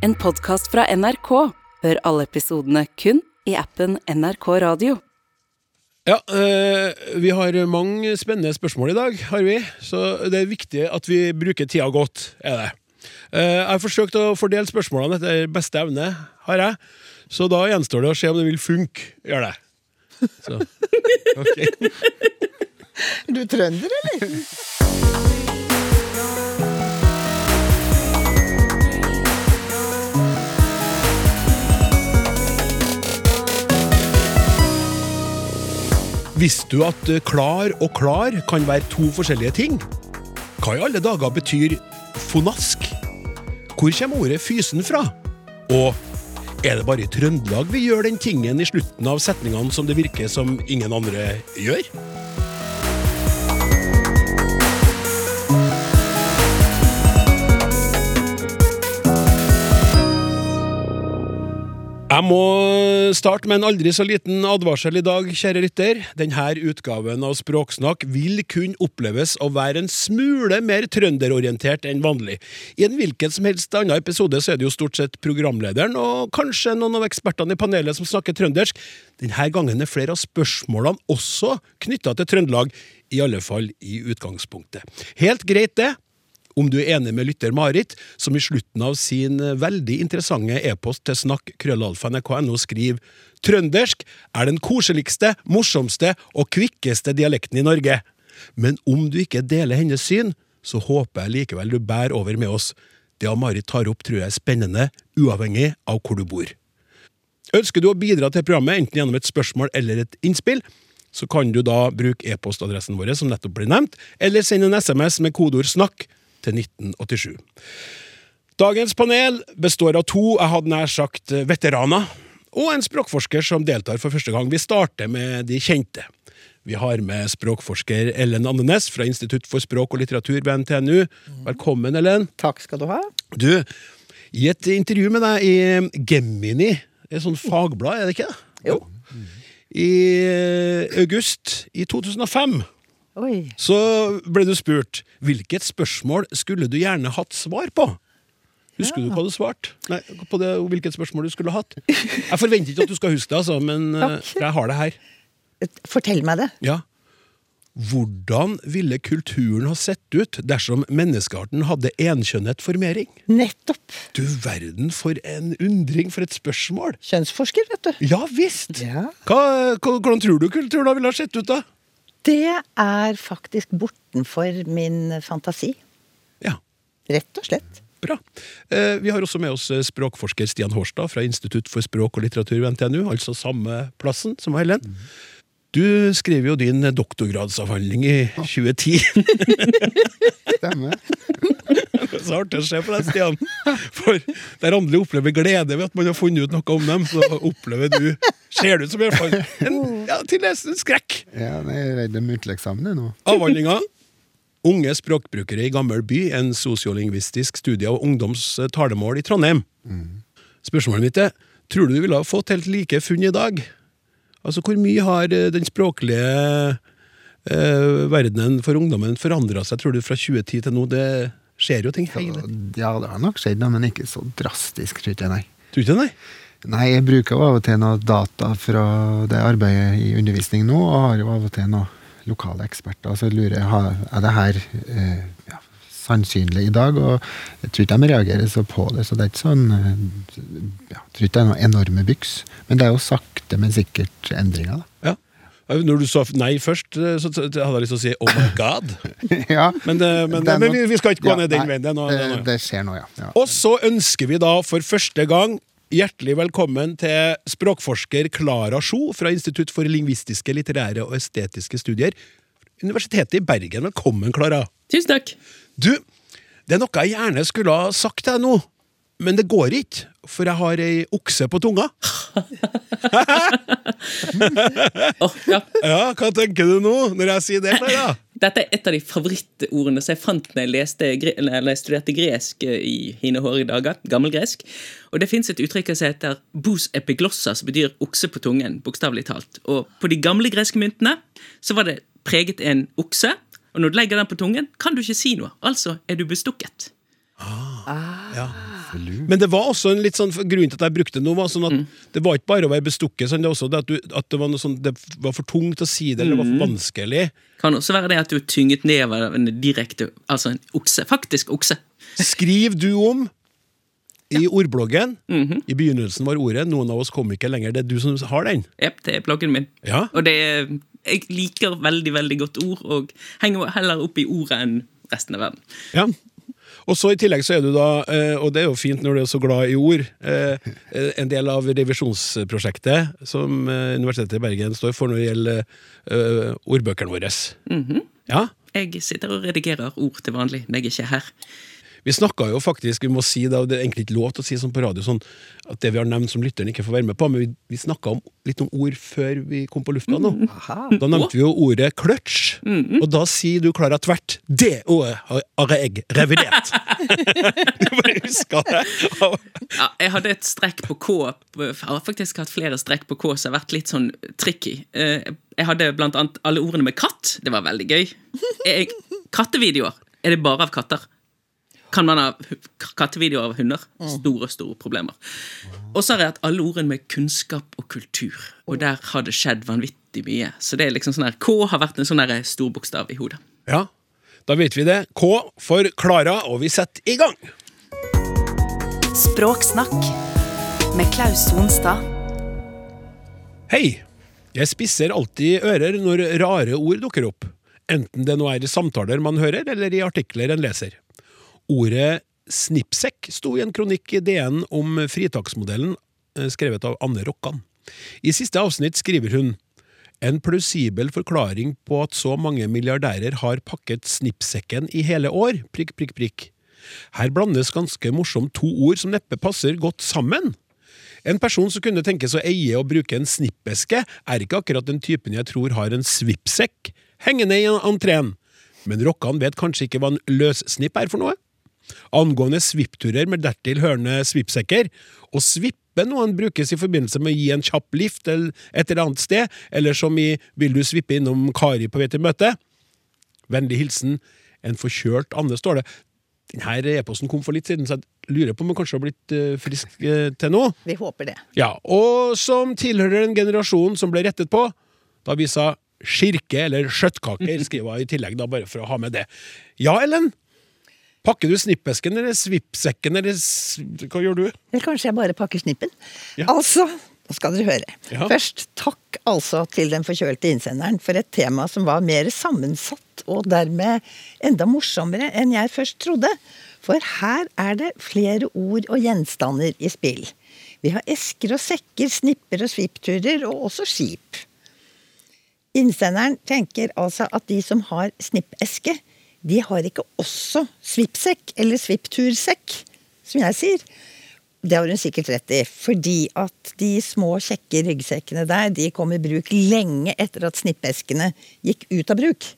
En podkast fra NRK. Hør alle episodene kun i appen NRK Radio. Ja, eh, vi har mange spennende spørsmål i dag, har vi. Så det er viktig at vi bruker tida godt, er det. Eh, jeg har forsøkt å fordele spørsmålene etter beste evne, har jeg. Så da gjenstår det å se om det vil funke. Gjør det. Så, ok. Er du trønder, eller? Visste du at eh, klar og klar kan være to forskjellige ting? Hva i alle dager betyr fonask? Hvor kommer ordet fysen fra? Og er det bare i Trøndelag vi gjør den tingen i slutten av setningene som det virker som ingen andre gjør? Jeg må starte med en aldri så liten advarsel i dag, kjære lytter. Denne utgaven av Språksnakk vil kunne oppleves å være en smule mer trønderorientert enn vanlig. I en hvilken som helst annen episode så er det jo stort sett programlederen og kanskje noen av ekspertene i panelet som snakker trøndersk. Denne gangen er flere av spørsmålene også knytta til Trøndelag, i alle fall i utgangspunktet. Helt greit, det. Om du er enig med lytter Marit, som i slutten av sin veldig interessante e-post til snakk krøllalfa nrk.no skriver Trøndersk er den koseligste, morsomste og kvikkeste dialekten i Norge. Men om du ikke deler hennes syn, så håper jeg likevel du bærer over med oss. Det Marit tar opp, tror jeg er spennende, uavhengig av hvor du bor. Ønsker du å bidra til programmet, enten gjennom et spørsmål eller et innspill, så kan du da bruke e-postadressen vår, som nettopp ble nevnt, eller sende en SMS med kodeord 'snakk' til 1987. Dagens panel består av to jeg hadde nær sagt veteraner, og en språkforsker som deltar for første gang. Vi starter med de kjente. Vi har med språkforsker Ellen Andenes fra Institutt for språk og litteratur ved NTNU. Velkommen, Ellen. Takk skal du ha. Du, i et intervju med deg i Gemini, et sånt fagblad, er det ikke? Jo. I august i 2005 Oi. så ble du spurt hvilket spørsmål skulle du gjerne hatt svar på. Husker du hva du svarte? Nei, på det, hvilket spørsmål du skulle hatt? Jeg forventer ikke at du skal huske det, altså, men eh, jeg har det her. Fortell meg det. Ja. Hvordan ville kulturen ha sett ut dersom menneskearten hadde enkjønnet formering? Nettopp. Du verden for en undring, for et spørsmål! Kjønnsforsker, vet du. Ja visst! Ja. Hva, hvordan tror du kulturen ville ha sett ut, da? Det er faktisk bortenfor min fantasi. Ja, Rett og slett. bra. Eh, vi har også med oss eh, språkforsker Stian Hårstad fra Institutt for språk og litteratur ved NTNU, altså samme plassen som Helen. Du skrev jo din doktorgradsavhandling i 2010. Stemmer. Så artig å se på deg, Stian. For der andre opplever glede ved at man har funnet ut noe om dem, så opplever du Ser det ut som i hvert fall en, ja, til nesten skrekk. Ja, jeg er redd de muntlig eksamen nå. Avhandlinga Unge språkbrukere i gammel by, en sosiolingvistisk studie av ungdoms eh, talemål i Trondheim. Spørsmålet mitt er, tror du du ville ha fått helt like funn i dag? Altså, hvor mye har eh, den språklige eh, verdenen for ungdommen forandra seg, tror du, fra 2010 til nå? Det skjer jo ting hele Ja, det har nok skjedd, men ikke så drastisk, tror jeg, nei. Tror du ikke det, nei? Nei, jeg bruker jo av og til noe data fra det arbeidet i undervisning nå, og har jo av og til noen lokale eksperter. Så lurer jeg, er det her eh, ja, sannsynlig i dag? Og jeg tror ikke de reagerer så på det, så det er ikke sånn eh, ja, Jeg tror ikke det er noen enorme byks. Men det er jo sakte, men sikkert endringer, da. Ja. Når du sa nei først, eh, så hadde jeg lyst til å si oh my god. ja, Men, det, men, men nok- vi, vi skal ikke gå ja, ned den veien. Det, det, det skjer nå, ja. ja. Og så ønsker vi da for første gang hjertelig velkommen til språkforsker Klara Sjo fra Institutt for lingvistiske, litterære og estetiske studier. Universitetet i Bergen. Velkommen, Klara. Tusen takk. Du, det er noe jeg gjerne skulle ha sagt deg nå, men det går ikke, for jeg har ei okse på tunga. oh, ja. Ja, Hva tenker du nå, når jeg sier det, Da? Dette er et av de favorittordene som jeg fant når jeg, leste, når jeg studerte gresk eh, i hine hårige dager. Gammelgresk. Og det fins et uttrykk som heter bos epiglossa, som betyr okse på tungen. bokstavelig talt. Og på de gamle greske myntene så var det preget en okse. Og når du legger den på tungen, kan du ikke si noe. Altså er du bestukket. Ah, Ja. Men det var også en litt sånn, grunnen til at jeg brukte noe, var sånn at Mm. det var ikke bare å være bestukket, sånn, det, var også det at, du, at det, var noe sånn, det var for tungt å si det, eller det var Mm. for vanskelig. Kan også være det at du er tynget ned av en direkte Altså en okse. Faktisk okse. Skriv du om i ordbloggen. Mhm. I begynnelsen var ordet 'noen av oss kom ikke lenger'. Det er du som har den. Jep, det er bloggen min. Ja. Og det er, jeg liker veldig, veldig godt ord, og henger heller opp i ordet enn resten av verden. Ja. Og så I tillegg så er du da, eh, og det er jo fint når du er så glad i ord, eh, eh, en del av revisjonsprosjektet som Universitetet i Bergen står for når det gjelder ordbøkene våre. Mhm. Ja, Jeg sitter og redigerer ord til vanlig når jeg ikke er her. Vi snakka jo faktisk, vi må si det, og det er egentlig ikke lov til å si sånn på radio, sånn at det vi har nevnt som lytteren ikke får være med på, men vi, vi snakka litt om ord før vi kom på lufta nå. Da nevnte vi jo ordet clutch, og da sier du, Klara, tvert Det ordet har jeg revidert! du bare husker det. Ja, jeg hadde et strekk på K. Jeg har faktisk hatt flere strekk på K som har vært litt sånn tricky. Eh, Jeg hadde blant annet alle ordene med katt. Det var veldig gøy. Jeg, kattevideoer. Er det bare av katter? Kan man ha kattevideoer av hunder? Store, store problemer. Og så har jeg hatt alle ordene med kunnskap og kultur. Og der har det skjedd vanvittig mye. Så det er liksom sånn her K har vært en sånn storbokstav stor bokstav i hodet. Ja, da vet vi det. K for Klara, og vi setter i gang! Språksnakk med Klaus Sonstad. Hei! Jeg spisser alltid ører når rare ord dukker opp. Enten det nå er i samtaler man hører, eller i artikler en leser. Ordet snippsekk sto i en kronikk i DN om fritaksmodellen, eh, skrevet av Anne Rokkan. I siste avsnitt skriver hun en plausibel forklaring på at så mange milliardærer har pakket snippsekken i hele år, prikk, prikk, prikk. Her blandes ganske morsomt to ord som neppe passer godt sammen. En person som kunne tenkes å eie og bruke en snippeske, er ikke akkurat den typen jeg tror har en svippsekk hengende i entreen. Men Rokkan vet kanskje ikke hva en løssnipp er for noe? Angående svippturer med dertil hørende svippsekker, å svippe noen brukes i forbindelse med å gi en kjapp lift eller et eller annet sted, eller som i Vil du svippe innom Kari på vei til møte? Vennlig hilsen en forkjølt Anne, står det. Denne e-posten kom for litt siden, så jeg lurer på om hun kanskje har blitt eh, frisk eh, til nå. Vi håper det. Ja, og som tilhører en generasjon som ble rettet på da vi sa skirke eller skjøttkaker, skriver jeg i tillegg, da bare for å ha med det. Ja, Ellen? Pakker du snippesken eller svippsekken, eller hva gjør du? Eller kanskje jeg bare pakker snippen. Ja. Altså, nå skal dere høre. Ja. Først takk altså til den forkjølte innsenderen for et tema som var mer sammensatt og dermed enda morsommere enn jeg først trodde. For her er det flere ord og gjenstander i spill. Vi har esker og sekker, snipper og svippturer, og også skip. Innsenderen tenker altså at de som har snippeske, de har ikke også svippsekk eller svipptursekk, som jeg sier. Det har hun sikkert rett i, fordi at de små, kjekke ryggsekkene der, de kom i bruk lenge etter at snippeskene gikk ut av bruk.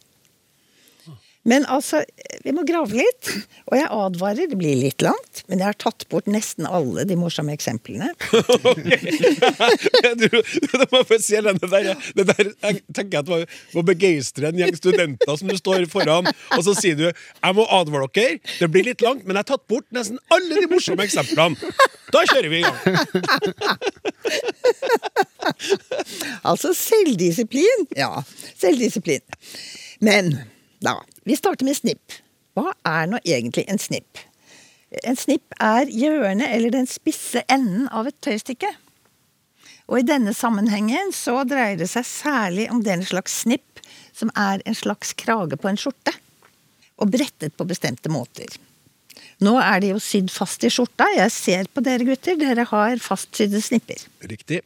Men altså, vi må grave litt. Og jeg advarer, det blir litt langt, men jeg har tatt bort nesten alle de morsomme eksemplene. du, du må få se denne der, det der jeg tenker jeg at var, må begeistre en gjeng studenter som du står foran, og så sier du jeg må advare dere, det blir litt langt, men jeg har tatt bort nesten alle de morsomme eksemplene. Da kjører vi i gang. Altså selvdisiplin. Ja, selvdisiplin. Men da, vi starter med snipp. Hva er nå egentlig en snipp? En snipp er hjørnet eller den spisse enden av et tøystykke. Og i denne sammenhengen så dreier det seg særlig om den slags snipp som er en slags krage på en skjorte. Og brettet på bestemte måter. Nå er de jo sydd fast i skjorta. Jeg ser på dere gutter, dere har fastsydde snipper. Riktig.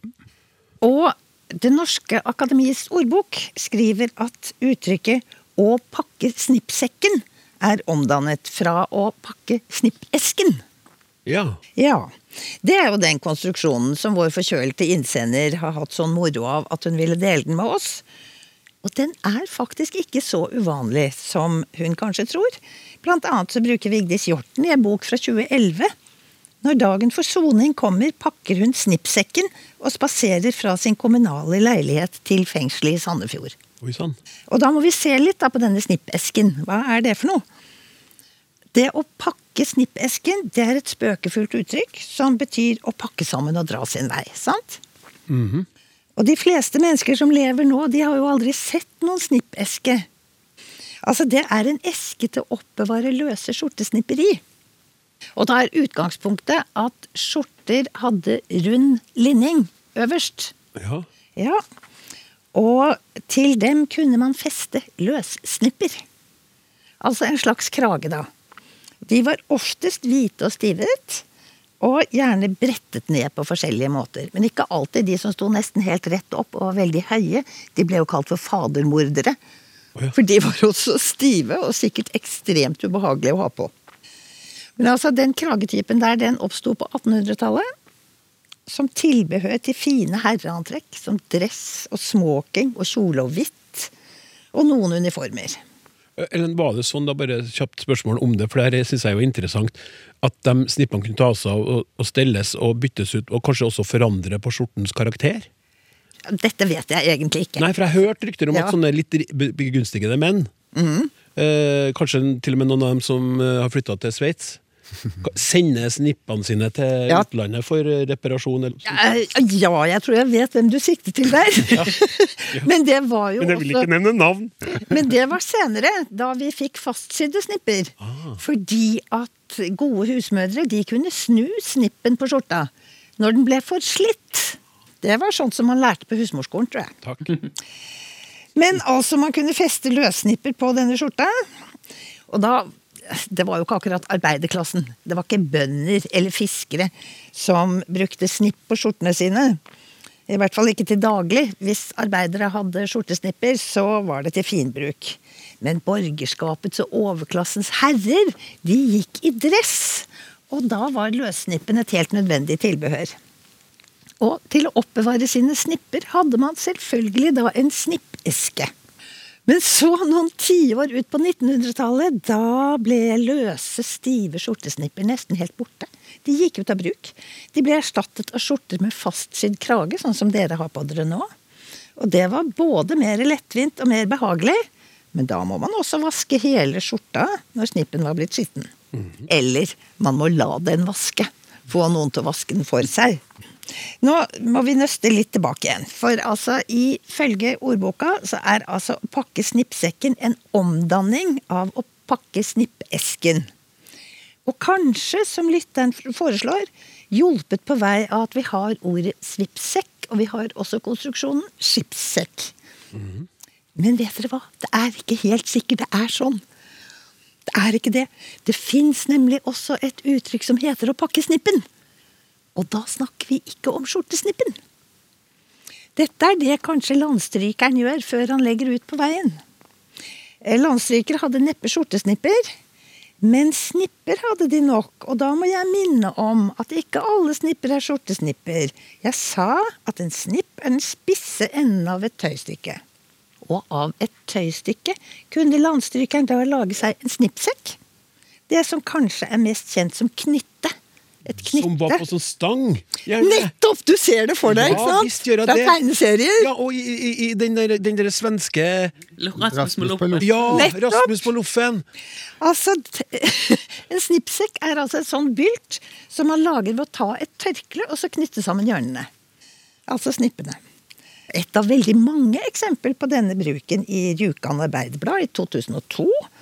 Og Det norske akademiets ordbok skriver at uttrykket 'å pakke snippsekken' er omdannet fra 'å pakke snippesken'. Ja. Ja. Det er jo den konstruksjonen som vår forkjølte innsender har hatt sånn moro av at hun ville dele den med oss. Og den er faktisk ikke så uvanlig som hun kanskje tror. Blant annet så bruker Vigdis Hjorten i en bok fra 2011 når dagen for soning kommer, pakker hun snippsekken og spaserer fra sin kommunale leilighet til fengselet i Sandefjord. Oi sann. Og da må vi se litt på denne snippesken. Hva er det for noe? Det å pakke snippesken, det er et spøkefullt uttrykk som betyr å pakke sammen og dra sin vei. sant? Og de fleste mennesker som lever nå, de har jo aldri sett noen snippeske. Altså, det er en eske til å oppbevare løse skjortesnipper i. Og da er utgangspunktet at skjorter hadde rund linning øverst. Ja. Ja. Og til dem kunne man feste løssnipper. Altså en slags krage, da. De var oftest hvite og stivet, og gjerne brettet ned på forskjellige måter. Men ikke alltid. De som sto nesten helt rett opp og var veldig høye, de ble jo kalt for fadermordere. Oh ja. For de var jo så stive og sikkert ekstremt ubehagelige å ha på. Men altså, den kragetypen der, den oppsto på 1800-tallet. Som tilbehør til fine herreantrekk, som dress og smoking og kjole og hvitt. Og noen uniformer. Eller var det sånn, da bare kjapt spørsmål om det, for det her syns jeg er jo interessant, at de snippene kunne tas av og, og stelles og byttes ut, og kanskje også forandre på skjortens karakter? Dette vet jeg egentlig ikke. Nei, for jeg har hørt rykter om Ja. At sånne litt begunstigede menn, eh, kanskje til og med noen av dem som eh, har flytta til Sveits, sender snippene sine til Ja. utlandet for eh, reparasjon eller. Eh, Ja, jeg tror jeg vet hvem du sikter til der. Men det var jo Men jeg vil også ikke nevne navn! Men det var senere, da vi fikk fastsydde snipper. Fordi at gode husmødre de kunne snu snippen på skjorta når den ble for slitt. Det var sånt som man lærte på husmorskolen, tror jeg. Takk. Men altså, man kunne feste løssnipper på denne skjorta. Og da Det var jo ikke akkurat arbeiderklassen. Det var ikke bønder eller fiskere som brukte snipp på skjortene sine. I hvert fall ikke til daglig. Hvis arbeidere hadde skjortesnipper, så var det til finbruk. Men borgerskapets og overklassens herrer, de gikk i dress. Og da var løssnippen et helt nødvendig tilbehør. Og til å oppbevare sine snipper hadde man selvfølgelig da en snippeske. Men så, noen tiår ut på 1900-tallet, da ble løse, stive skjortesnipper nesten helt borte. De gikk ut av bruk. De ble erstattet av skjorter med fastsydd krage, sånn som dere har på dere nå. Og det var både mer lettvint og mer behagelig. Men da må man også vaske hele skjorta når snippen var blitt skitten. Eller man må la den vaske. Få noen til å vaske den for seg. Nå må vi nøste litt tilbake igjen. For altså, ifølge ordboka så er altså å pakke snippsekken en omdanning av å pakke snippesken. Og kanskje, som lytteren foreslår, hjulpet på vei av at vi har ordet svippsekk, og vi har også konstruksjonen skipssekk. Men vet dere hva? Det er ikke helt sikkert det er sånn. Det er ikke det. Det fins nemlig også et uttrykk som heter å pakke snippen. Og da snakker vi ikke om skjortesnippen. Dette er det kanskje landstrykeren gjør før han legger ut på veien. Landstrykere hadde neppe skjortesnipper, men snipper hadde de nok, og da må jeg minne om at ikke alle snipper er skjortesnipper. Jeg sa at en snipp er den spisse enden av et tøystykke. Og av et tøystykke kunne landstrykeren da lage seg en snippsekk. Det som kanskje er mest kjent som knytte. Et knytte. Som var på sånn stang. gjerne. Nettopp! Du ser det for deg, Ja, ikke sant? visst gjør jeg det. det. tegneserier. Ja, og i, i, i den, der, den der svenske Rasmus på loffen. Ja, Nettopp. Rasmus på Loffen! Altså, En snippsekk er altså et sånn bylt som man lager ved å ta et tørkle og så knytte sammen hjørnene. Altså snippene. Et av veldig mange eksempler på denne bruken i Rjukan Arbeiderblad i 2002, eh,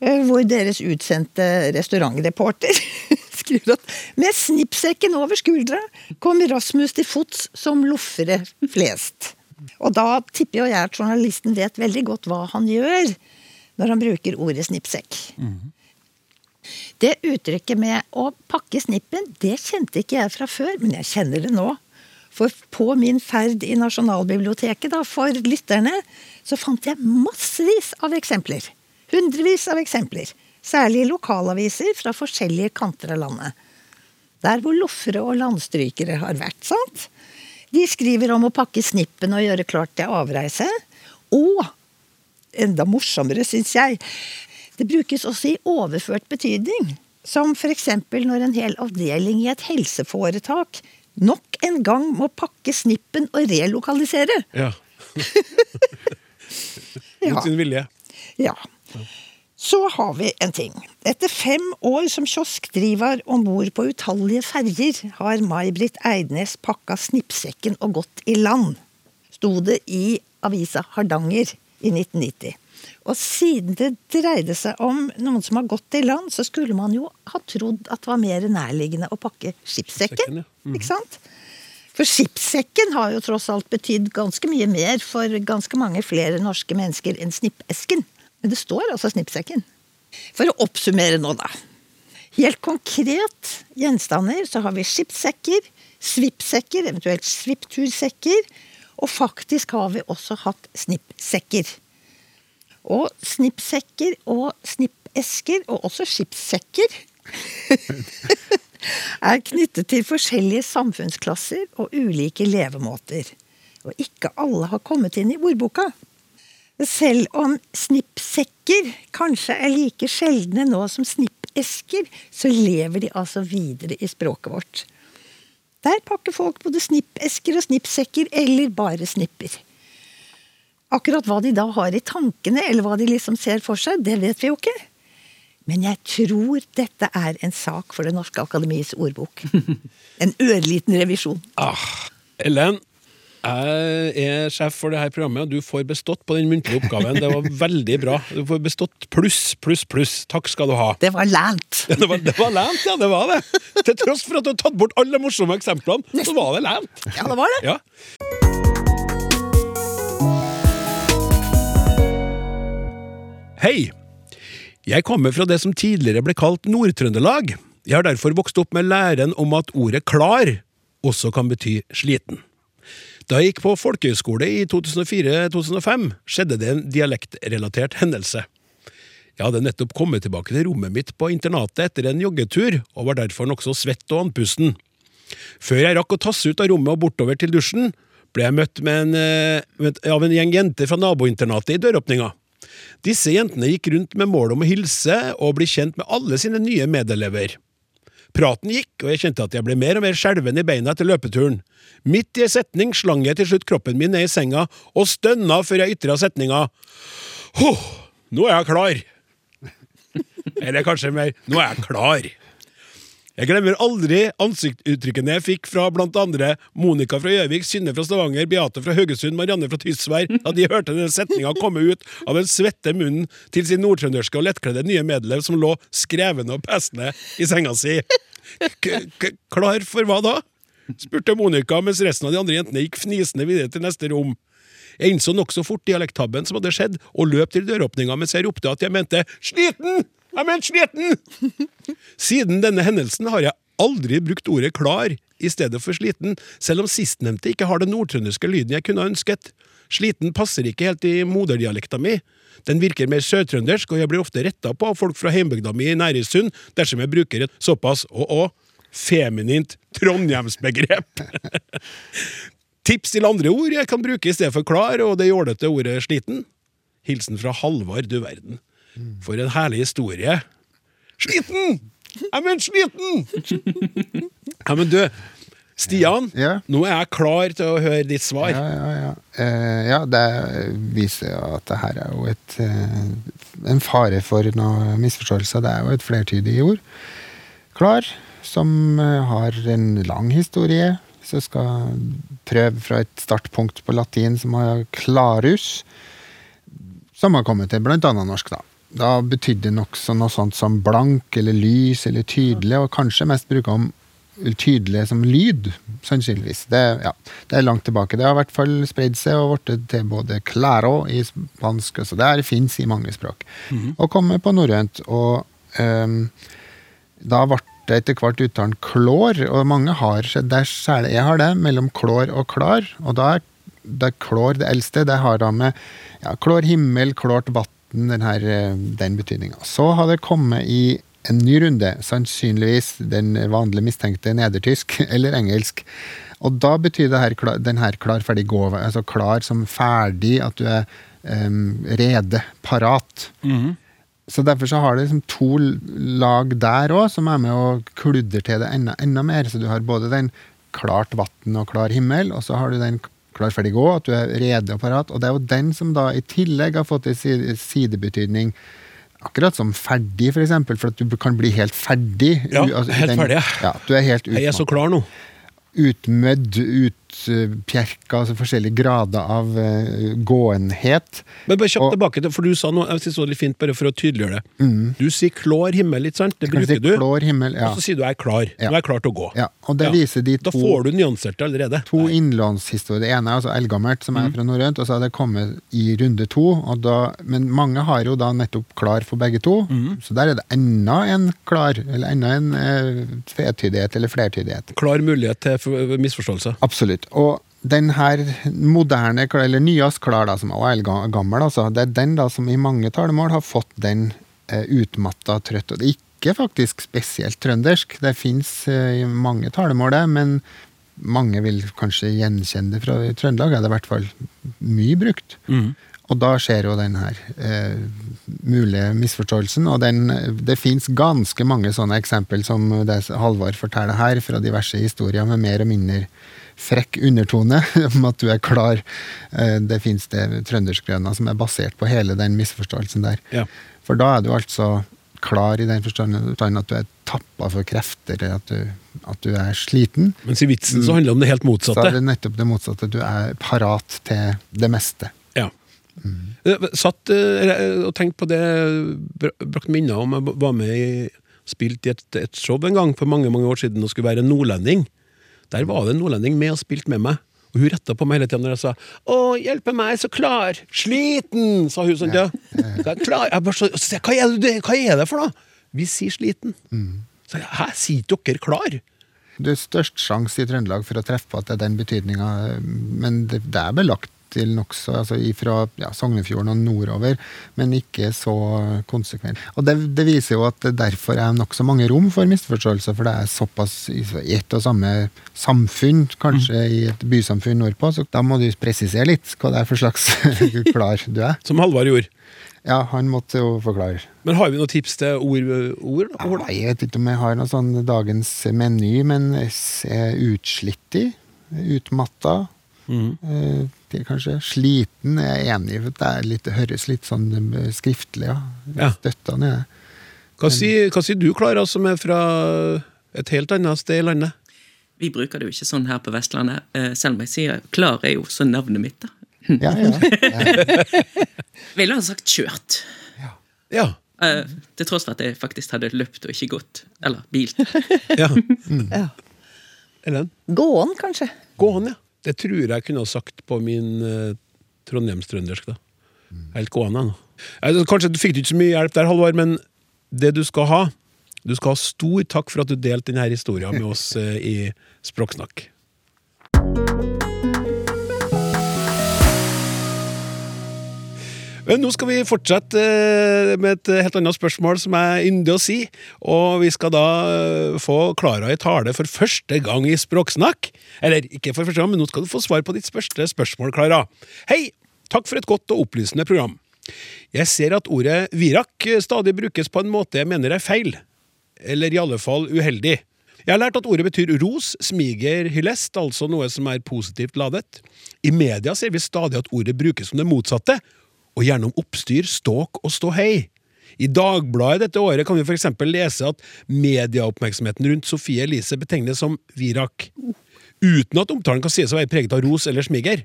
hvor deres utsendte restaurantreporter skriver at med snippsekken over skuldra kom Rasmus til fots som loffere flest. Og da tipper jeg at journalisten vet veldig godt hva han gjør når han bruker ordet snippsekk. Det uttrykket med å pakke snippen, det kjente ikke jeg fra før, men jeg kjenner det nå. For på min ferd i Nasjonalbiblioteket da, for lytterne, så fant jeg massevis av eksempler. Hundrevis av eksempler. Særlig i lokalaviser fra forskjellige kanter av landet. Der hvor loffere og landstrykere har vært, sant? De skriver om å pakke snippen og gjøre klart til avreise. Og enda morsommere, syns jeg. Det brukes også i overført betydning. Som f.eks. når en hel avdeling i et helseforetak nok en gang må pakke snippen og relokalisere. Ja. Ja. Mot sin vilje. ja. Så har vi en ting. Etter fem år som kioskdriver om bord på utallige ferger, har May-Britt Eidnes pakka snippsekken og gått i land. Sto det i avisa Hardanger i 1990. Og siden det dreide seg om noen som har gått i land, så skulle man jo ha trodd at det var mer nærliggende å pakke skipssekken. Skipssekken. Ikke sant? For skipssekken har jo tross alt betydd ganske mye mer for ganske mange flere norske mennesker enn snippesken. Men det står altså snippsekken. For å oppsummere nå, da. Helt konkret gjenstander så har vi skipssekker, svippsekker, eventuelt svipptursekker, og faktisk har vi også hatt snippsekker. Og snippsekker og snippesker, og også skipssekker, er knyttet til forskjellige samfunnsklasser og ulike levemåter. Og ikke alle har kommet inn i ordboka. Selv om snippsekker kanskje er like sjeldne nå som snippesker, så lever de altså videre i språket vårt. Der pakker folk både snippesker og snippsekker, eller bare snipper. Akkurat hva de da har i tankene, eller hva de liksom ser for seg, det vet vi jo ikke. Men jeg tror dette er en sak for Det norske akademiets ordbok. En ørliten revisjon. Ah, Ellen, jeg er sjef for det her programmet, og du får bestått på den muntlige oppgaven. Det var veldig bra. Du får bestått pluss, pluss, pluss. Takk skal du ha. Det var lænt. Det var, det var lænt, ja. Det var det. Til tross for at du har tatt bort alle morsomme eksemplene, så var det lænt. Ja, det var det. Ja. Hei! Jeg kommer fra det som tidligere ble kalt Nord-Trøndelag. Jeg har derfor vokst opp med læren om at ordet klar også kan bety sliten. Da jeg gikk på folkehøyskole i 2004-2005, skjedde det en dialektrelatert hendelse. Jeg hadde nettopp kommet tilbake til rommet mitt på internatet etter en joggetur, og var derfor nokså svett og andpusten. Før jeg rakk å tasse ut av rommet og bortover til dusjen, ble jeg møtt en, eh, av en gjeng jenter fra nabointernatet i døråpninga. Disse jentene gikk rundt med mål om å hilse og bli kjent med alle sine nye medelever. Praten gikk, og jeg kjente at jeg ble mer og mer skjelven i beina etter løpeturen. Midt i en setning slang jeg til slutt kroppen min ned i senga og stønna før jeg ytra setninga Huh, nå er jeg klar. Eller kanskje mer Nå er jeg klar. Jeg glemmer aldri ansiktsuttrykkene jeg fikk fra blant andre Monica fra Gjøvik, Synne fra Stavanger, Beate fra Haugesund, Marianne fra Tysvær, da de hørte denne setninga komme ut av den svette munnen til sin nordtrønderske og lettkledde nye medlev som lå skrevende og pesende i senga si. K k klar for hva da? spurte Monica, mens resten av de andre jentene gikk fnisende videre til neste rom. Jeg innså nokså fort dialekttabben som hadde skjedd, og løp til døråpninga mens jeg ropte at jeg mente 'sliten'! Jeg mente sliten! Siden denne hendelsen har jeg aldri brukt ordet klar i stedet for sliten, selv om sistnevnte ikke har den nordtrønderske lyden jeg kunne ønsket. Sliten passer ikke helt i moderdialekta mi. Den virker mer sørtrøndersk, og jeg blir ofte retta på av folk fra heimbygda mi i Nærisund dersom jeg bruker et såpass og-og feminint trondhjemsbegrep. Tips til andre ord jeg kan bruke i stedet for klar og det jålete ordet sliten. Hilsen fra Halvard, du verden. For en herlig historie. Sliten! Jeg mener sliten! Ja, men du, Stian. Ja. Nå er jeg klar til å høre ditt svar. Ja, ja, ja. Eh, ja, det viser jo at det her er jo et, eh, en fare for noen misforståelser. Det er jo et flertydig ord. Klar, som eh, har en lang historie. Så skal prøve fra et startpunkt på latin som har klarus. som har kommet til annet norsk, da. Da betydde det nokså noe sånt som blank eller lys eller tydelig, og kanskje mest bruka om tydelig som lyd, sannsynligvis. Det, ja, det er langt tilbake. Det har i hvert fall spredd seg og blitt til både claro i spansk, så det her fins i mange språk. Og kommer på norrønt. Og um, da ble det etter hvert uttalen klår, og mange har det særlig jeg har det, mellom klår og klar. Og da er det klår det eldste. Det har da med ja, klår himmel, klårt vann, den, her, eh, den betydninga. Så har det kommet i en ny runde, sannsynligvis den vanlige mistenkte nedertysk eller engelsk. Og da betyr det her, den her klar, ferdig, gå, altså klar som ferdig, at du er um, rede, parat. Så derfor så har det liksom to lag der òg, som er med å kludre til det enda, enda mer. Så du har både den klart vann og klar himmel, og så har du den klar, ferdig, gå, at du er rede og parat. Og det er jo den som da i tillegg har fått en sidebetydning Akkurat som ferdig, for eksempel, for at du kan bli helt ferdig. Ja, helt den, ferdig, ja. ja. Du er helt Jeg er så klar nå. Utmødd, utpjerka, altså forskjellige grader av uh, gåenhet. Men bare kjapt tilbake, til- for du sa noe jeg synes det var litt fint, bare for å tydeliggjøre det. Du sier klår himmel, ikke sant? Det bruker si du. klår himmel, ja. Og så sier du jeg er klar. Ja. Nå er jeg klar til å gå. ja. Og det Ja. viser de to... Da får du nyanserte allerede. to innlånshistorier. Det ene er altså eldgammelt, som Mm. er fra norrønt, og så har det kommet i runde to. Da, men mange har jo da nettopp klar for begge to, Mm. så der er det enda en klar, eller enda en uh, tvetydighet eller flertydighet. Klar mulighet til for- misforståelser. Absolutt. Og den her moderne, eller nyest klar, da, som er gammel, altså, det er den da som i mange talemål har fått den eh, utmatta trøtt. Og det er ikke faktisk spesielt trøndersk. Det fins eh, i mange talemål, det, men mange vil kanskje gjenkjenne det fra Trøndelag. Det er i hvert fall mye brukt. Og da skjer jo den her eh, mulige misforståelsen. Og den, det fins ganske mange sånne eksempel som det Halvard forteller her, fra diverse historier med mer og mindre frekk undertone om at du er klar. Eh, det fins det trønderskrøna som er basert på hele den misforståelsen der. Ja. For da er du altså klar i den forstand forstand at du er tappa for krefter, at du, at du er sliten. Mens i vitsen så handler det om det helt motsatte. Så er det nettopp det motsatte. Du er parat til det meste. Ja. Eh, Satt eh, og tenkte på det, brakte brakt minner om jeg var med i Spilte i et, et show en gang for mange mange år siden og skulle være en nordlending. Der var det en nordlending med og spilte med meg. Og hun retta på meg hele tida når jeg sa 'Å, hjelpe meg, så klar'. 'Sliten', sa hun sånn. Ja. Er klar. Jeg bare så, hva, er det, hva er det for noe? Vi sier 'sliten'. Så jeg, Hæ, sier dere klar? Det er størst sjanse i Trøndelag for å treffe på at det er den betydninga, men det, det er belagt til nokså altså fra ja, Sognefjorden og nordover, men ikke så konsekvent. Og det, det viser jo at det derfor er nokså mange rom for misforståelser, for det er såpass i i ett og samme samfunn, kanskje i et bysamfunn nordpå, så da må du presisere litt hva det er for slags klar du er. Som Halvard gjorde. Ja, han måtte jo forklare. Men har vi noen tips til ord? ord da? Nei, jeg vet ikke om jeg har noe sånn dagens meny, men eh, utslittig, utmatta, Mhm. eh, det er kanskje sliten, jeg er enig i, for det er litt, det høres litt sånn eh, skriftlig, ja. Ja. Støttende. Hva sier, hva sier du, Klara, som er fra et helt annet sted i landet? Vi bruker det jo ikke sånn her på Vestlandet, eh, selv om jeg sier Klar er jo så navnet mitt, da. Ja, ja. Ville ha sagt kjørt. Ja. Eh, til tross for at jeg faktisk hadde løpt og ikke gått. Eller bilt. ja. Ja. Ellen? Gåen, kanskje. Gåen, ja. Det tror jeg kunne ha sagt på min uh, trondheimstrøndersk. da. Helt gående. nå. Altså, kanskje du fikk ikke så mye hjelp der, Halvor, men det du skal ha Du skal ha stor takk for at du delte denne historien med oss uh, i Språksnakk. Men nå skal vi fortsette eh, med et helt annet spørsmål som er yndig å si. Og vi skal da eh, få Klara i tale for første gang i Språksnakk. Eller ikke for første gang, men nå skal du få svar på ditt første spørsmål, Klara. Hei! Takk for et godt og opplysende program. Jeg ser at ordet virak stadig brukes på en måte jeg mener er feil. Eller i alle fall uheldig. Jeg har lært at ordet betyr ros, smiger, hyllest, altså noe som er positivt ladet. I media ser vi stadig at ordet brukes som det motsatte, og gjennom oppstyr, ståk og ståhei. I Dagbladet dette året kan vi eksempel lese at medieoppmerksomheten rundt Sofie Elise betegnes som virak. Uten at omtalen kan sies å være preget av ros eller smiger.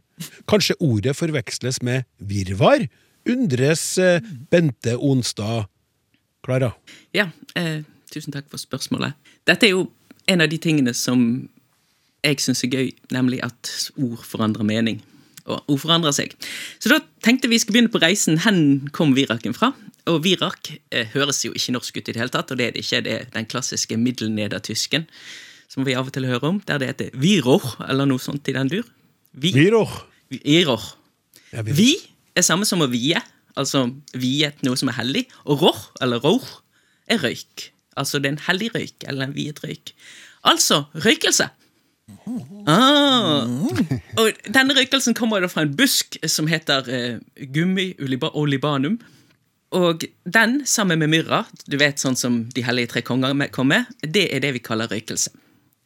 Kanskje ordet forveksles med virvar? Undres eh, Bente Onstad. Klara? Ja, eh, tusen takk for spørsmålet. Dette er jo en av de tingene som jeg syns er gøy, nemlig at ord forandrer mening. Og forandrer seg. Så da tenkte vi skulle begynne på reisen. Hen kom viraken fra? Og virak eh, høres jo ikke norsk ut i det hele tatt, og det er det ikke. Det er den klassiske middelnedertysken som vi av og til hører om, der det heter viror, eller noe sånt i den dur. Vi, viror. viror. Ja, vi- Vi er samme som å vie, altså viet noe som er hellig. Og ror, eller ror, er røyk. Altså det er en hellig røyk, eller en viet røyk. Altså røykelse. Ah. Og denne røykelsen kommer da fra en busk som heter eh, gummi olibanum. Og den, sammen med myrra, du vet sånn som de hellige tre konger kom med, det er det vi kaller røykelse.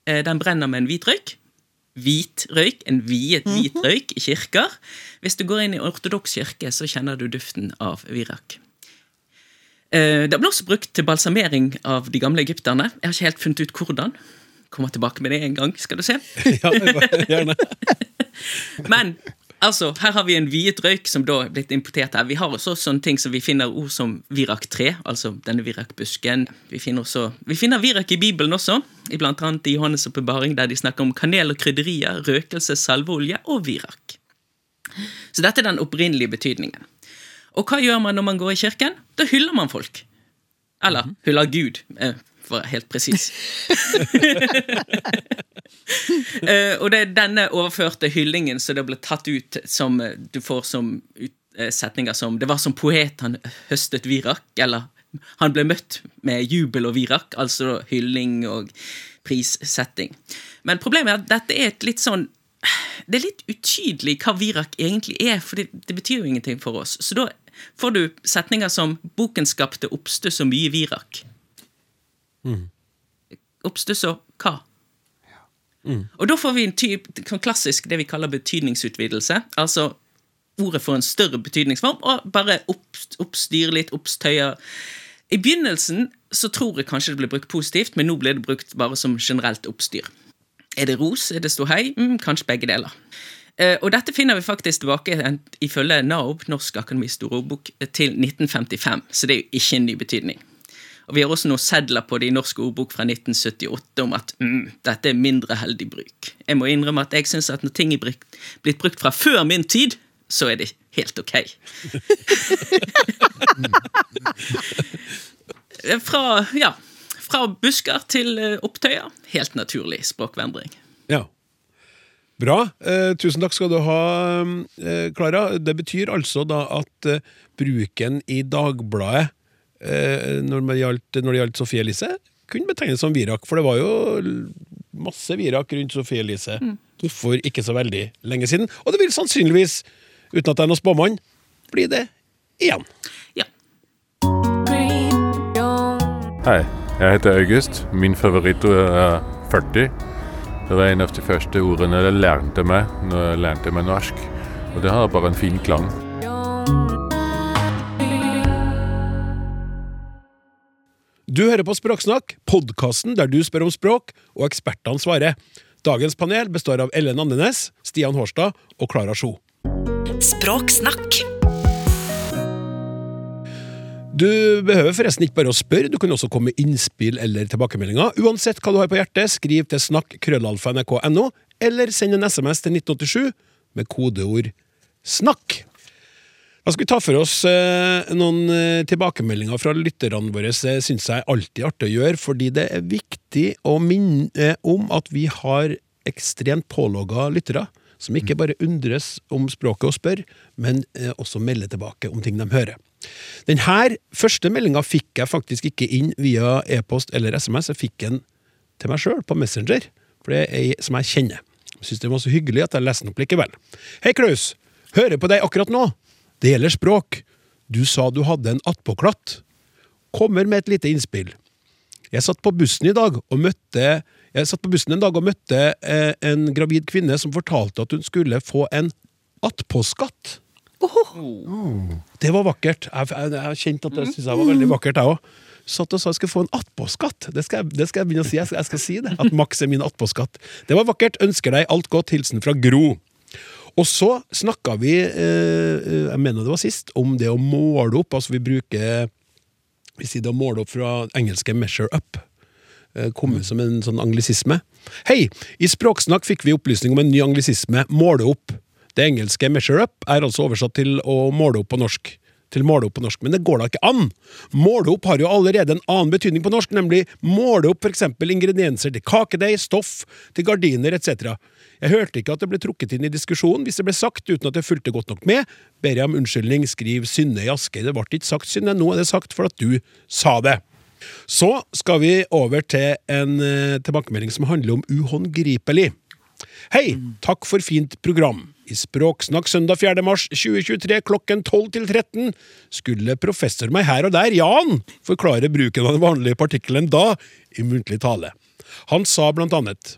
Eh, Den brenner med en hvit røyk. Hvit røyk, en viet hvit røyk i kirker. Hvis du går inn i ortodoks kirke, så kjenner du duften av virak. Eh, Det ble også brukt til balsamering av de gamle egypterne. Jeg har ikke helt funnet ut hvordan. Kommer tilbake med det en gang, skal du se. Ja, gjerne. Men altså, her har vi en viet røyk som da er blitt importert her. Vi har også sånne ting som vi finner ord som virak-tre, altså denne virakbusken. Vi finner, også, vi finner virak i Bibelen også, i blant annet i Johannes' åpenbaring, der de snakker om kanel og krydderier, røkelse, salveolje og virak. Så dette er den opprinnelige betydningen. Og hva gjør man når man går i kirken? Da hyller man folk. Eller hyller Gud, eh, være helt presis. uh, og det er denne overførte hyllingen som det ble tatt ut som eh, du får som eh, setninger som Det var som poet han høstet virak, eller han ble møtt med jubel og virak, altså hylling og prissetting. Men problemet er at dette er et litt sånn det er litt utydelig hva virak egentlig er, for det, det betyr jo ingenting for oss. Så da får du setninger som 'boken skapte oppstuss og mye virak'. Oppstuss og hva? Og da får vi en typ, klassisk det vi kaller betydningsutvidelse. Altså ordet får en større betydningsform og bare opp, oppstyrer litt, oppstøyer. I begynnelsen så tror jeg kanskje det ble brukt positivt, men nå ble det brukt bare som generelt oppstyr. Er det ros? Er det ståhei? Mm, kanskje begge deler. Eh, og dette finner vi faktisk tilbake ifølge NAOB, Norsk akademisk store ordbok, til 1955, så det er jo ikke en ny betydning. Og Vi har også noen sedler på det i Norsk ordbok fra 1978 om at mm, dette er mindre heldig bruk. Jeg må innrømme at jeg syns at når ting er brukt- blitt brukt fra før min tid, så er det helt ok. Eh, fra, ja, fra busker til eh, opptøyer. Helt naturlig språkvendring. Ja. Bra. Eh, tusen takk skal du ha, eh, Klara. Det betyr altså da at eh, bruken i Dagbladet eh, når, det gjaldt, når det gjaldt Sofie Elise, kunne betegnes som virak. For det var jo masse virak rundt Sofie Elise for ikke så veldig lenge siden. Og det vil sannsynligvis, uten at jeg er noen spåmann, bli det igjen. Ja. Hei, jeg heter August. Min favorittord er 40. Det var en av de første ordene jeg lærte meg når jeg lærte meg norsk. Og det har bare en fin klang. Du hører på Språksnakk, podkasten der du spør om språk, og ekspertene svarer. Dagens panel består av Ellen Andenes, Stian Hårstad og Klara Sjo. Språksnakk. Du behøver forresten ikke bare å spørre, du kan også komme med innspill eller tilbakemeldinger. Uansett hva du har på hjertet, skriv til snakk.krøllalfa.nrk.no, eller send en SMS til 1987 med kodeord 'snakk'. Da skal vi ta for oss eh, noen eh, tilbakemeldinger fra lytterne våre. Det syns jeg er alltid artig å gjøre, fordi det er viktig å minne eh, om at vi har ekstremt pålogga lyttere, som ikke bare undres om språket og spør, men også melder tilbake om ting de hører. Denne første meldinga fikk jeg faktisk ikke inn via e-post eller SMS, jeg fikk den til meg sjøl på Messenger, for det er ei som jeg kjenner. Jeg syns den var så hyggelig at jeg leste den opp likevel. Hei, Klaus! Hører på deg akkurat nå. Det gjelder språk. Du sa du hadde en attpåklatt. Kommer med et lite innspill. Jeg satt på bussen i dag og møtte Jeg satt på bussen en dag og møtte eh, en gravid kvinne som fortalte at hun skulle få en attpåskatt. Det var vakkert. Jeg, jeg, jeg har kjent at det synes jeg var veldig vakkert, jeg òg. Satt og sa jeg skulle få en attpåskatt. Det, skal jeg- det skal jeg begynne å si. Jeg skal, jeg skal si det. At Max er min attpåskatt. Det var vakkert. Ønsker deg alt godt. Hilsen fra Gro. Og så snakka vi, eh, jeg mener det var sist, om det å måle opp. Altså vi bruker Vi sier det å måle opp fra engelske 'measure up'. Eh, Komme som en sånn anglisisme. Hei! I Språksnakk fikk vi opplysning om en ny anglisisme, 'måle opp'. Det engelske 'measure up' er altså oversatt til å måle opp på norsk. Til måle opp på norsk, Men det går da ikke an! Måle opp har jo allerede en annen betydning på norsk, nemlig måle opp f.eks. ingredienser til kakedeig, stoff, til gardiner etc. Jeg hørte ikke at det ble trukket inn i diskusjonen hvis det ble sagt uten at jeg fulgte godt nok med. Ber jeg om unnskyldning, skriv Synne i Askøy. Det ble ikke sagt, Synne, nå er det sagt for at du sa det. Så skal vi over til en eh, tilbakemelding som handler om uhåndgripelig. Hei, takk for fint program. I Språksnakk søndag 4. mars 2023 klokken 12 til 13 skulle professor meg her og der, Jan, forklare bruken av den vanlige partikkelen da i muntlig tale. Han sa blant annet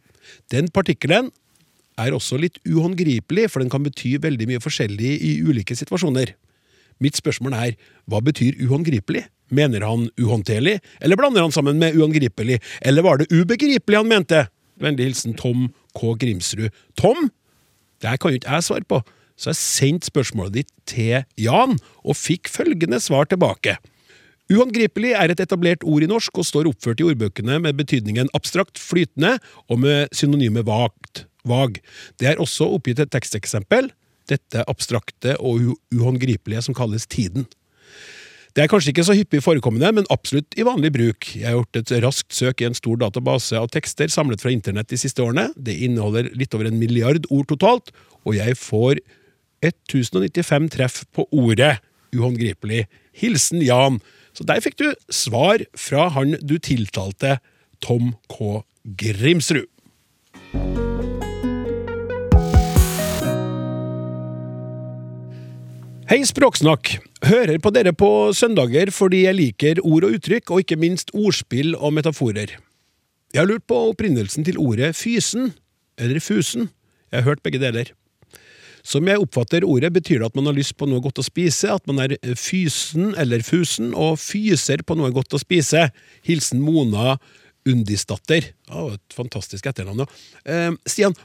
den partikkelen er også litt uhåndgripelig, for den kan bety veldig mye forskjellig i ulike situasjoner. Mitt spørsmål er, hva betyr uhåndgripelig? Mener han uhåndterlig, eller blander han sammen med uangripelig, eller var det ubegripelig han mente? Vennlig hilsen Tom K. Grimsrud. Tom, det her kan jo ikke jeg svare på, så jeg sendte spørsmålet ditt til Jan, og fikk følgende svar tilbake. Uhåndgripelig er et etablert ord i norsk og står oppført i ordbøkene med betydningen abstrakt, flytende og med synonymet vagt, vag. Det er også oppgitt et teksteksempel, dette abstrakte og uhåndgripelige som kalles tiden. Det er kanskje ikke så hyppig forekommende, men absolutt i vanlig bruk. Jeg har gjort et raskt søk i en stor database av tekster samlet fra internett de siste årene. Det inneholder litt over en milliard ord totalt, og jeg får 1095 treff på ordet uhåndgripelig. Hilsen Jan. Så der fikk du svar fra han du tiltalte, Tom K. Grimsrud. Hei, Språksnakk! Hører på dere på søndager fordi jeg liker ord og uttrykk, og ikke minst ordspill og metaforer. Jeg har lurt på opprinnelsen til ordet fysen, eller fusen. Jeg har hørt begge deler. Som jeg oppfatter ordet, betyr det at man har lyst på noe godt å spise, at man er fysen eller fusen, og fyser på noe godt å spise. Hilsen Mona Undisdatter. Ja, et fantastisk etternavn. Eh, Stian,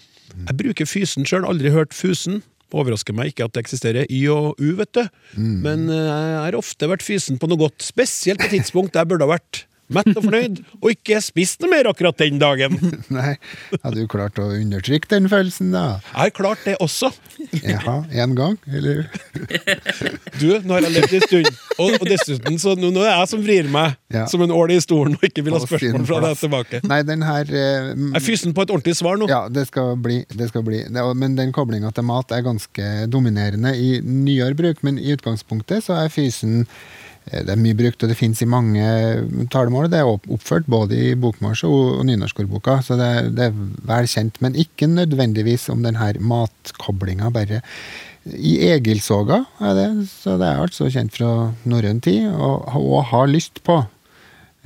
jeg bruker fysen sjøl, aldri hørt fusen. Overrasker meg ikke at det eksisterer y og u, vet du. Men eh, jeg har ofte vært fysen på noe godt, spesielt på tidspunkt der jeg burde ha vært mett og fornøyd, og ikke spist noe mer akkurat den dagen. Nei, hadde du klart å undertrykke den følelsen, da? Jeg har klart det også. Jaha, én gang, eller? Du, nå har jeg levd en stund, og, og dessuten så nå, nå er jeg som vrir meg Ja. som en ål i stolen og ikke vil ha spørsmål fra deg tilbake. Nei, den her eh, Jeg fysen på et ordentlig svar nå. Ja, det skal bli. Det skal bli. Men den koblinga til mat er ganske dominerende i nyere bruk. Men i utgangspunktet så er fysen det er mye brukt, og det finnes i mange talemål. Det er oppført både i bokmåls- og, nynorskordboka, så det, det er vel kjent. Men ikke nødvendigvis om denne matkoblinga, bare i Egilsåga er det. Så det er altså kjent fra norrøn tid, og, og har lyst på.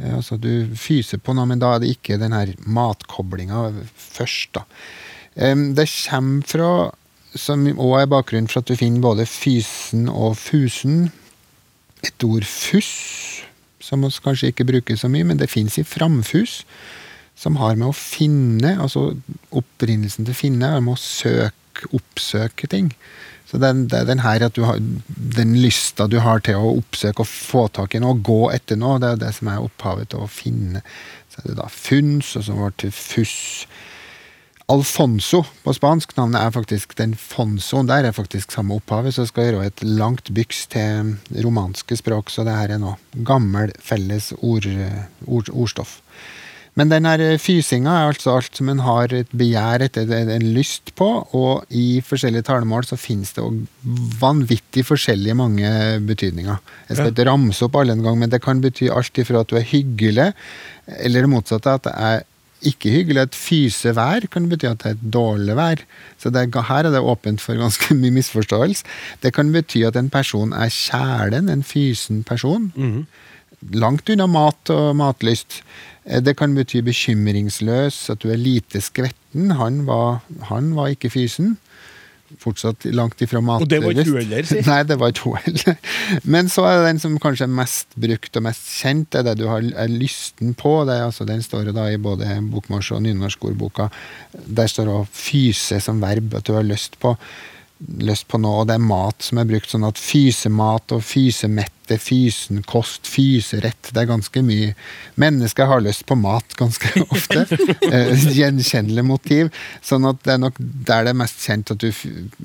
Eh, Altså du fyser på noe, men da er det ikke denne matkoblinga først, da. Det kommer fra, som òg er bakgrunnen for at du finner både fysen og fusen, et ord fuss, som vi kanskje ikke bruker så mye, men det fins i framfuss, som har med å finne, altså opprinnelsen til finne, er med å søke, oppsøke ting. Så det er den her at du har, den lysta du har til å oppsøke og få tak i noe, gå etter noe, det er det som er opphavet til å finne. Så er det da funns, og så var det fuss. Alfonso på spansk, navnet er faktisk den Fonso. Der er faktisk samme opphavet, så skal jeg gjøre et langt byks til romanske språk, så det her er nå gammel felles ord, ord, ordstoff. Men den her fysinga er altså alt som en har et begjær etter, en lyst på, og i forskjellige talemål så finnes det vanvittig forskjellige mange betydninger. Jeg skal ikke ramse opp alle en gang, men det kan bety alt ifra at du er hyggelig, eller det motsatte, at det er ikke hyggelig. Et fyse vær kan bety at det er et dårlig vær. Så det, er- her er det åpent for ganske mye misforståelse. Det kan bety at en person er kjælen, en fysen person. Langt unna mat og matlyst. Eh, Det kan bety bekymringsløs, at du er lite skvetten. Han var, han var ikke fysen. Fortsatt langt ifra matlyst. Og det var ikke hun heller, si. Nei, det var ikke hun heller. Men så er det den som kanskje er mest brukt og mest kjent, det er det du har er lysten på. Det er, altså, den står da i både bokmåls- og nynorskordboka. Der står det å fyse som verb, at du har lyst på lyst på nå, og det er mat som er brukt sånn at fysemat og fysemette, fysenkost, fyserett, det er ganske mye. Mennesker har lyst på mat ganske ofte. eh, Gjenkjennelig motiv. Sånn at det er nok der det er mest kjent at du,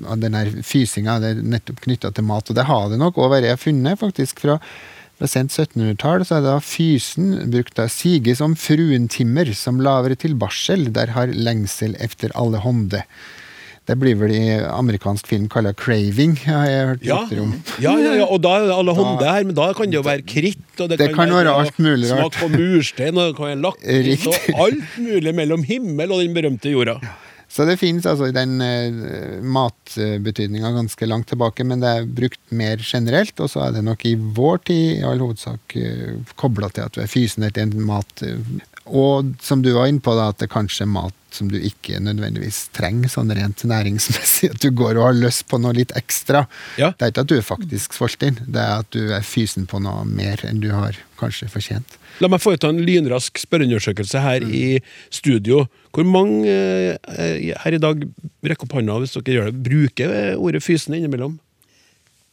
at den her fysinga er nettopp knytta til mat, og det har det nok vært. Jeg har funnet faktisk fra fra sent 1700-tall så er da fysen brukt av sige som fruentimmer, som lavere til barsel, der har lengsel efter alle hånde. Det blir vel i amerikansk film kalla craving, har jeg hørt Ja, rykter om. ja, ja, ja, og da er det alle hånder her, men da kan det jo være kritt, og det, Det kan være alt mulig rart. smak på murstein, og det kan være lakris, og alt mulig mellom himmel og den berømte jorda. Så det finnes altså i den uh, matbetydninga ganske langt tilbake, men det er brukt mer generelt, og så er det nok i vår tid i all hovedsak uh, kobla til at du er fysen etter en mat. eh, Og som du var inne på, da, at det kanskje er mat som du ikke nødvendigvis trenger sånn rent næringsmessig. At du går og har lyst på noe litt ekstra. Ja. Det er ikke at du er faktisk sulten, det er at du er fysen på noe mer enn du har kanskje fortjent. La meg foreta en lynrask spørreundersøkelse her i studio. Hvor mange eh, her i dag, rekk opp hånda hvis dere gjør det, bruker ordet fysen innimellom?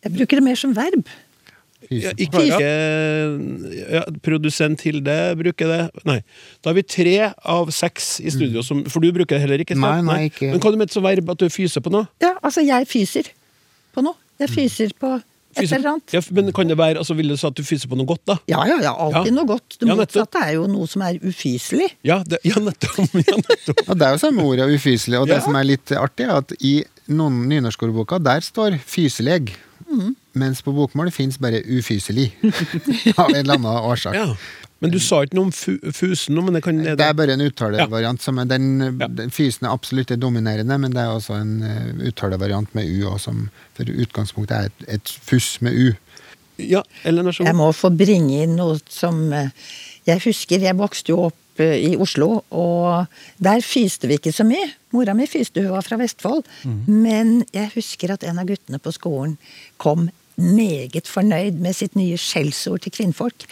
Jeg bruker det mer som verb. Ja, Fysen. ikke ja, Produsent Hilde bruker det. Nei. Da har vi tre av seks i studio, som, for du bruker det heller ikke? Nei, nei, ikke. Men hva du med som verb? At du fyser på noe? Ja, altså, jeg fyser på noe. Jeg fyser på et eller annet. Ja, men kan det være, altså Vil du si at du fyser på noe godt, da? Ja, ja, ja. Alltid Ja. noe godt. Det Ja, motsatte er jo noe som er ufyselig. Ja, det, ja nettopp. Ja, nettopp. Ja, det er jo samme ordet, ufyselig. Og det som er litt artig, er at i noen nynorskordboka, der står fyseleg. Mm. Mens på bokmål fins bare ufyselig. Av en eller annen årsak. Ja. Men du sa ikke noe om fu fusen men det kan Det er bare en uttalevariant. som er Den, Ja. den fysen er absolutt det dominerende, men det er også en uh, uttalevariant med u, også, som for utgangspunktet er et, et fuss med u. Ja, Ellen, vær så Jeg må få bringe inn noe som eh, Jeg husker jeg vokste jo opp eh, i Oslo, og der fyste vi ikke så mye. Mora mi fyste, hun var fra Vestfold. Men jeg husker at en av guttene på skolen kom meget fornøyd med sitt nye skjellsord til kvinnfolk.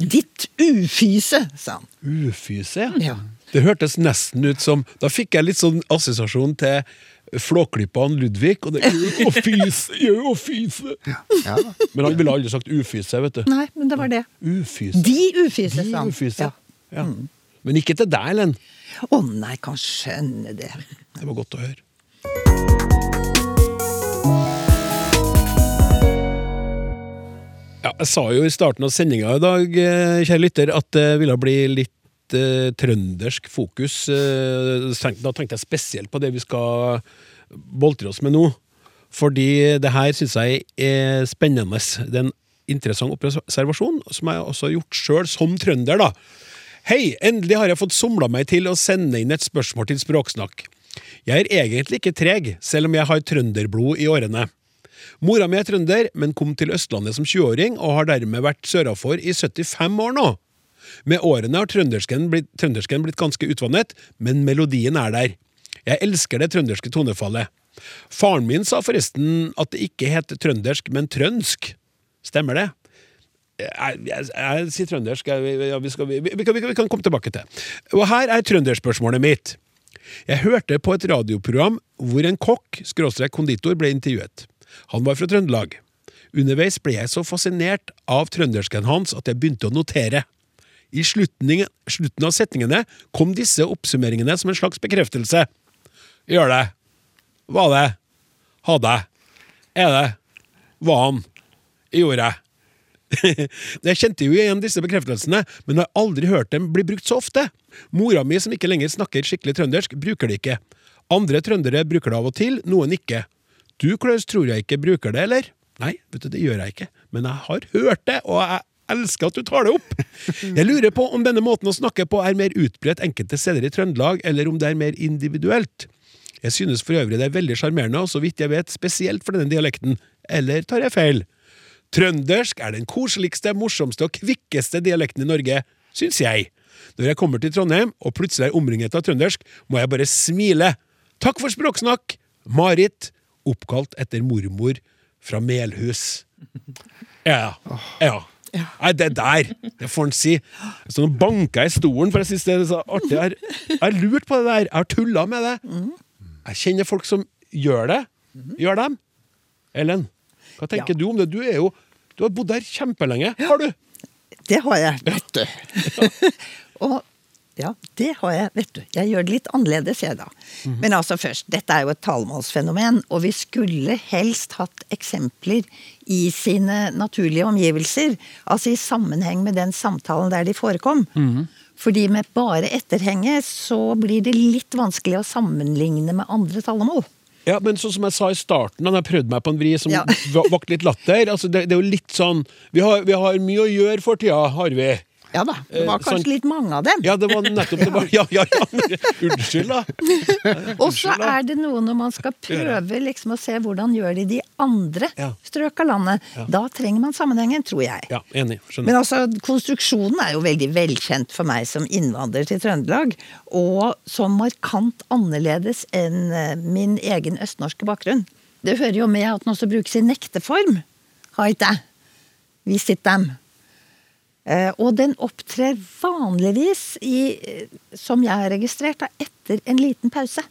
Ditt ufyse, sa han. Ufyse, ja. Ja. Det hørtes nesten ut som Da fikk jeg litt sånn assosiasjon til Flåklypa Ludvig. Og det Å fyse! Jo, å fyse! Ja. Men han ville aldri sagt ufyse, vet du. Nei, men det var det. Ufyse. De ufyse, sa han. ufyse. Ja. Ja. Men ikke til deg, Ellen. Å nei, kan skjønne det. Det var godt å høre. Jeg sa jo i starten av sendinga i dag, eh, kjære lytter, at det ville bli litt eh, trøndersk fokus. Eh, da tenkte jeg spesielt på det vi skal boltre oss med nå. Fordi det her syns jeg er spennende. Det er en interessant observasjon, som jeg også har gjort sjøl som trønder, da. Hei, endelig har jeg fått somla meg til å sende inn et spørsmål til Språksnakk. Jeg er egentlig ikke treg, selv om jeg har trønderblod i årene. Mora mi er trønder, men kom til Østlandet som 20-åring og har dermed vært sørafor i 75 år nå. Med årene har trøndersken blitt, trøndersken blitt ganske utvannet, men melodien er der. Jeg elsker det trønderske tonefallet. Faren min sa forresten at det ikke het trøndersk, men trønsk. Stemmer det? Jeg, jeg, jeg sier trøndersk. Jeg, vi, skal, vi, vi, kan- vi kan komme tilbake til. Og her er trønderspørsmålet mitt. Jeg hørte på et radioprogram hvor en kokk, skråstrek konditor, ble intervjuet. Han var fra Trøndelag. Underveis ble jeg så fascinert av trøndersken hans at jeg begynte å notere. I slutningen, slutten av setningene kom disse oppsummeringene som en slags bekreftelse. Gjør det. Var det. Hadde. Er det. Var han. Gjorde. Jeg kjente jo igjen disse bekreftelsene, men har aldri hørt dem bli brukt så ofte. Mora mi, som ikke lenger snakker skikkelig trøndersk, bruker det ikke. Andre trøndere bruker det av og til, noen ikke. Du, Klaus, tror jeg ikke bruker det, eller? Nei, vet du, det gjør jeg ikke, men jeg har hørt det, og jeg elsker at du tar det opp. Jeg lurer på om denne måten å snakke på er mer utbredt enkelte steder i Trøndelag, eller om det er mer individuelt. Jeg synes for øvrig det er veldig sjarmerende, og så vidt jeg vet, spesielt for denne dialekten. Eller tar jeg feil? Trøndersk er den koseligste, morsomste og kvikkeste dialekten i Norge, syns jeg. Når jeg kommer til Trondheim og plutselig er omringet av trøndersk, må jeg bare smile. Takk for språksnakk! Marit, oppkalt etter mormor fra Melhus. Ja. Ja. Nei, det der, det får han si. Så nå banka jeg i stolen, for jeg syns det er så artig. Jeg har, lurt på det der. Jeg har tulla med det. Jeg kjenner folk som gjør det. Gjør dem? Ellen, hva tenker du om det? Du er jo Du har bodd her kjempelenge, har du? Det har jeg, vet du. og ja, det har jeg, vet du. Jeg gjør det litt annerledes, jeg, da. Men altså først, dette er jo et talemålsfenomen, og vi skulle helst hatt eksempler i sine naturlige omgivelser. Altså i sammenheng med den samtalen der de forekom. Fordi med bare etterhenget så blir det litt vanskelig å sammenligne med andre talemål. Ja, men sånn som jeg sa i starten, da jeg prøvde meg på en vri som Ja. vakte litt latter altså det, det er jo litt sånn vi har, vi har mye å gjøre for tida, har vi. Ja da. Det var kanskje sånn- litt mange av dem. Ja, det var nettopp det. Var, ja, ja, ja. Unnskyld, da. Og så er det noe når man skal prøve liksom å se hvordan gjør de de andre Ja. strøk av landet. Da trenger man sammenhengen, tror jeg. Ja, enig. Skjønner. Men altså, konstruksjonen er jo veldig velkjent for meg som innvandrer til Trøndelag, og som markant annerledes enn eh, min egen østnorske bakgrunn. Det hører jo med at den også brukes i nekteform. Haite. Vi sitter Eh, og den opptrer vanligvis i, eh, som jeg har registrert, etter en liten pause.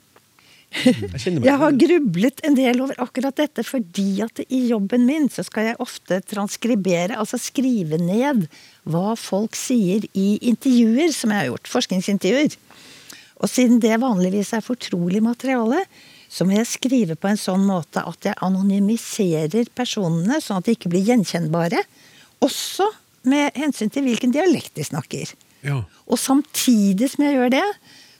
Jeg Jeg har grublet en del over akkurat dette, fordi at i jobben min så skal jeg ofte transkribere, altså skrive ned hva folk sier i intervjuer som jeg har gjort, forskningsintervjuer. Og siden det vanligvis er fortrolig materiale, så må jeg skrive på en sånn måte at jeg anonymiserer personene, sånn at de ikke blir gjenkjennbare. Også med hensyn til hvilken dialekt de snakker. Ja. Og samtidig som jeg gjør det,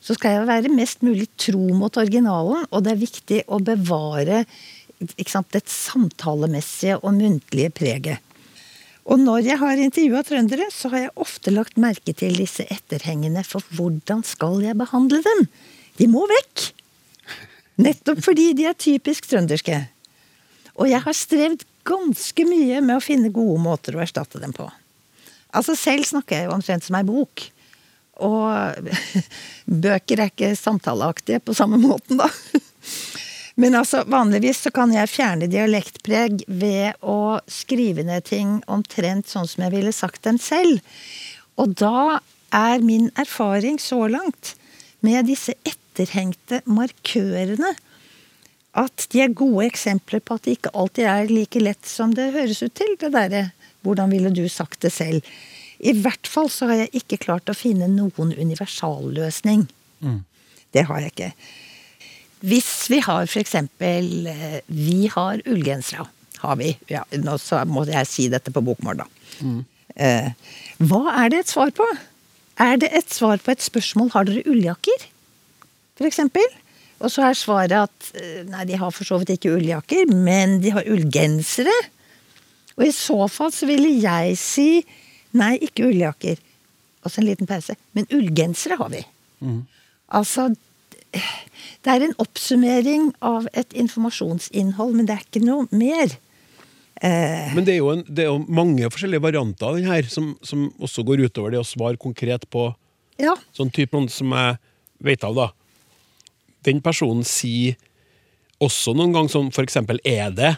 så skal jeg være mest mulig tro mot originalen, og det er viktig å bevare sant, det samtalemessige og muntlige preget. Og når jeg har intervjua trøndere, så har jeg ofte lagt merke til disse etterhengene, for hvordan skal jeg behandle dem? De må vekk! Nettopp fordi de er typisk trønderske. Og jeg har strevd ganske mye med å finne gode måter å erstatte dem på. Altså Selv snakker jeg jo omtrent som ei bok. Og bøker er ikke samtaleaktige på samme måten, da. Men altså, vanligvis så kan jeg fjerne dialektpreg ved å skrive ned ting omtrent sånn som jeg ville sagt dem selv. Og da er min erfaring så langt med disse etterhengte markørene at de er gode eksempler på at det ikke alltid er like lett som det høres ut til. Det derre 'hvordan ville du sagt det selv'? I hvert fall så har jeg ikke klart å finne noen universalløsning. Det har jeg ikke. Hvis vi har eksempel eh, Vi har ullgensere. Har vi. Ja, nå så må jeg si dette på bokmål, da. Eh, hva er det et svar på? Er det et svar på et spørsmål har dere ulljakker? For eksempel. Og så er svaret at eh, nei, de har for så vidt ikke ulljakker, men de har ullgensere. Og i så fall så ville jeg si nei, ikke ulljakker. Og så en liten pause. Men ullgensere har vi. Altså Det er en oppsummering av et informasjonsinnhold, men det er ikke noe mer. Men det er, jo en, det er jo mange forskjellige varianter av den her, som, som også går utover det å svare konkret på Ja. sånn type noen som jeg vet av, da. Den personen sier også noen gang sånn for eksempel 'er det',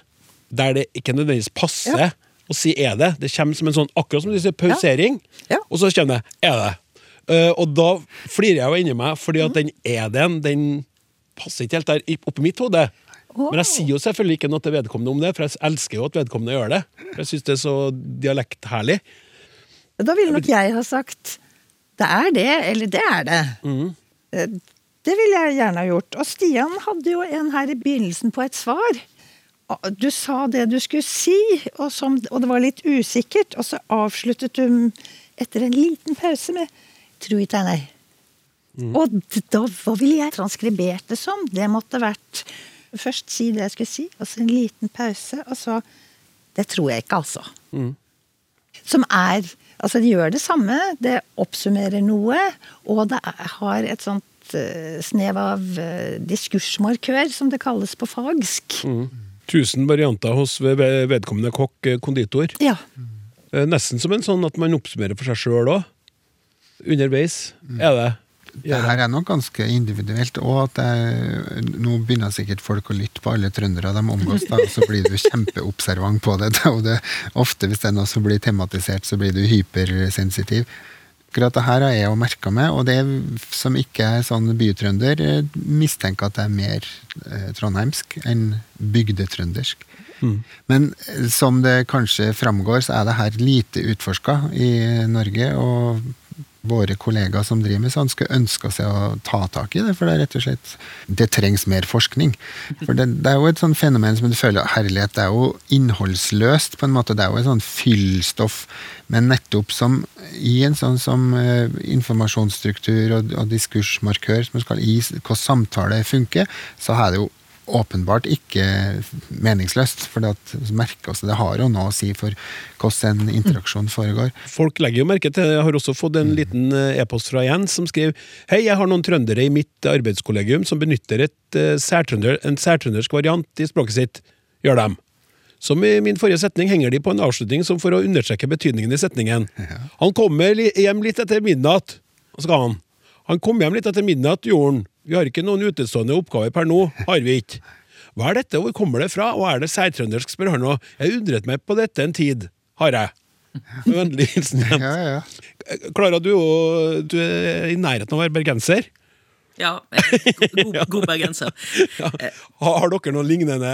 der det ikke nødvendigvis passer Ja. å si 'er det'. Det kommer som en sånn, akkurat som du sier, pausering, Ja. og så kommer det 'er det'. Uh, og da flirer jeg jo inni meg, fordi Mm. at den 'er det'-en, den passer ikke helt der oppi mitt hode. Men jeg sier jo selvfølgelig ikke noe til vedkommende om det, for jeg elsker jo at vedkommende gjør det. For Jeg syns det er så dialektherlig. Da ville nok jeg ha sagt det er det, eller det er det. Mm. Det ville jeg gjerne ha gjort. Og Stian hadde jo en her i begynnelsen på et svar. Du sa det du skulle si, og, som, og det var litt usikkert. Og så avsluttet du etter en liten pause med 'tru ikke jeg, nei'. Og da, hva ville jeg transkribert det som? Det måtte vært først si det jeg skulle si, og så en liten pause, og så Det tror jeg ikke, altså. Som er Altså, de gjør det samme. Det oppsummerer noe, og det er, har et sånt eh, snev av eh, diskursmarkør, som det kalles på fagsk. Tusen varianter hos ved- ved- vedkommende kokk, eh, konditor. Ja. Eh, Nesten som en sånn at man oppsummerer for seg sjøl òg. Underveis. Er det? Det her er nok ganske individuelt, og at jeg, nå begynner sikkert folk å lytte på alle trøndere de omgås, da, og så blir du kjempeobservant på det. Og det, ofte hvis det er noe som blir tematisert, så blir du hypersensitiv. Akkurat det her har jeg jo merka meg, og det som ikke er sånn bytrønder, eh, mistenker at det er mer eh, trondheimsk enn bygdetrøndersk. Men eh, som det kanskje framgår, så er det her lite utforska i Norge, og våre kollegaer som driver med sånn, skulle ønske seg å ta tak i det, for det er rett og slett Det trengs mer forskning. For det, det er jo et sånn fenomen som du føler herlighet, det er jo innholdsløst, på en måte. Det er jo et sånn fyllstoff, men nettopp som i en sånn som eh, informasjonsstruktur og, og diskursmarkør som skal i hvordan samtale funker, så er det jo åpenbart ikke meningsløst. For det, merker også, det har jo noe å si for hvordan en interaksjon foregår. Folk legger jo merke til det. Jeg har også fått en liten eh, e-post fra Jens som skriver Hei, jeg har noen trøndere i mitt arbeidskollegium som benytter et, uh, særtrønder, en særtrøndersk variant i språket sitt. Gjør dem. Som i min forrige setning henger de på en avslutning som for å understreke betydningen i setningen. Han kommer hjem litt etter midnatt. Skal han? Han kom hjem litt etter midnatt, gjorde han. Vi har ikke noen utestående oppgaver per nå, har vi ikke. Hva er dette, hvor kommer det fra, og er det særtrøndersk, spør han nå. Jeg undret meg på dette en tid, har jeg. Med Vennlig hilsen Jens. Ja, ja. Klara, du, du er i nærheten av å være bergenser. Ja, eh, god, god bergenser. Ja. Har, har dere noen lignende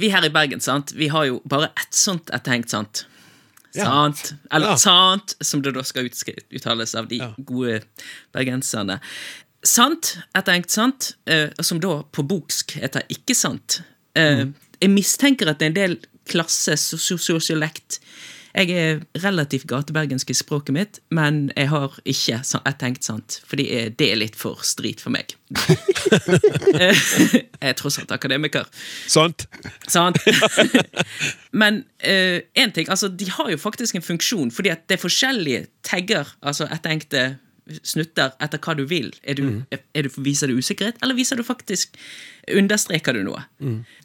Vi her i Bergen, sant? Vi har jo bare ett sånt etterhengt, sant? Ja. Sant. Eller Ja. sant, som det da skal uttales av de Ja. gode bergenserne. Sant, etterhengt sant, eh, som da på boksk heter ikke sant. Eh, Jeg mistenker at det er en del klasse, sosiolekt. Jeg er relativt gatebergensk i språket mitt, men jeg har ikke etterhengt sant, fordi eh, det er litt for strit for meg. Eh, jeg er tross alt akademiker. Sant? Sant? Men én ting, altså de har jo faktisk en funksjon, fordi at det er forskjellige tagger, altså etterhengte snutter etter hva du vil. Er du, er du, viser du usikkerhet, eller viser du faktisk Understreker du noe?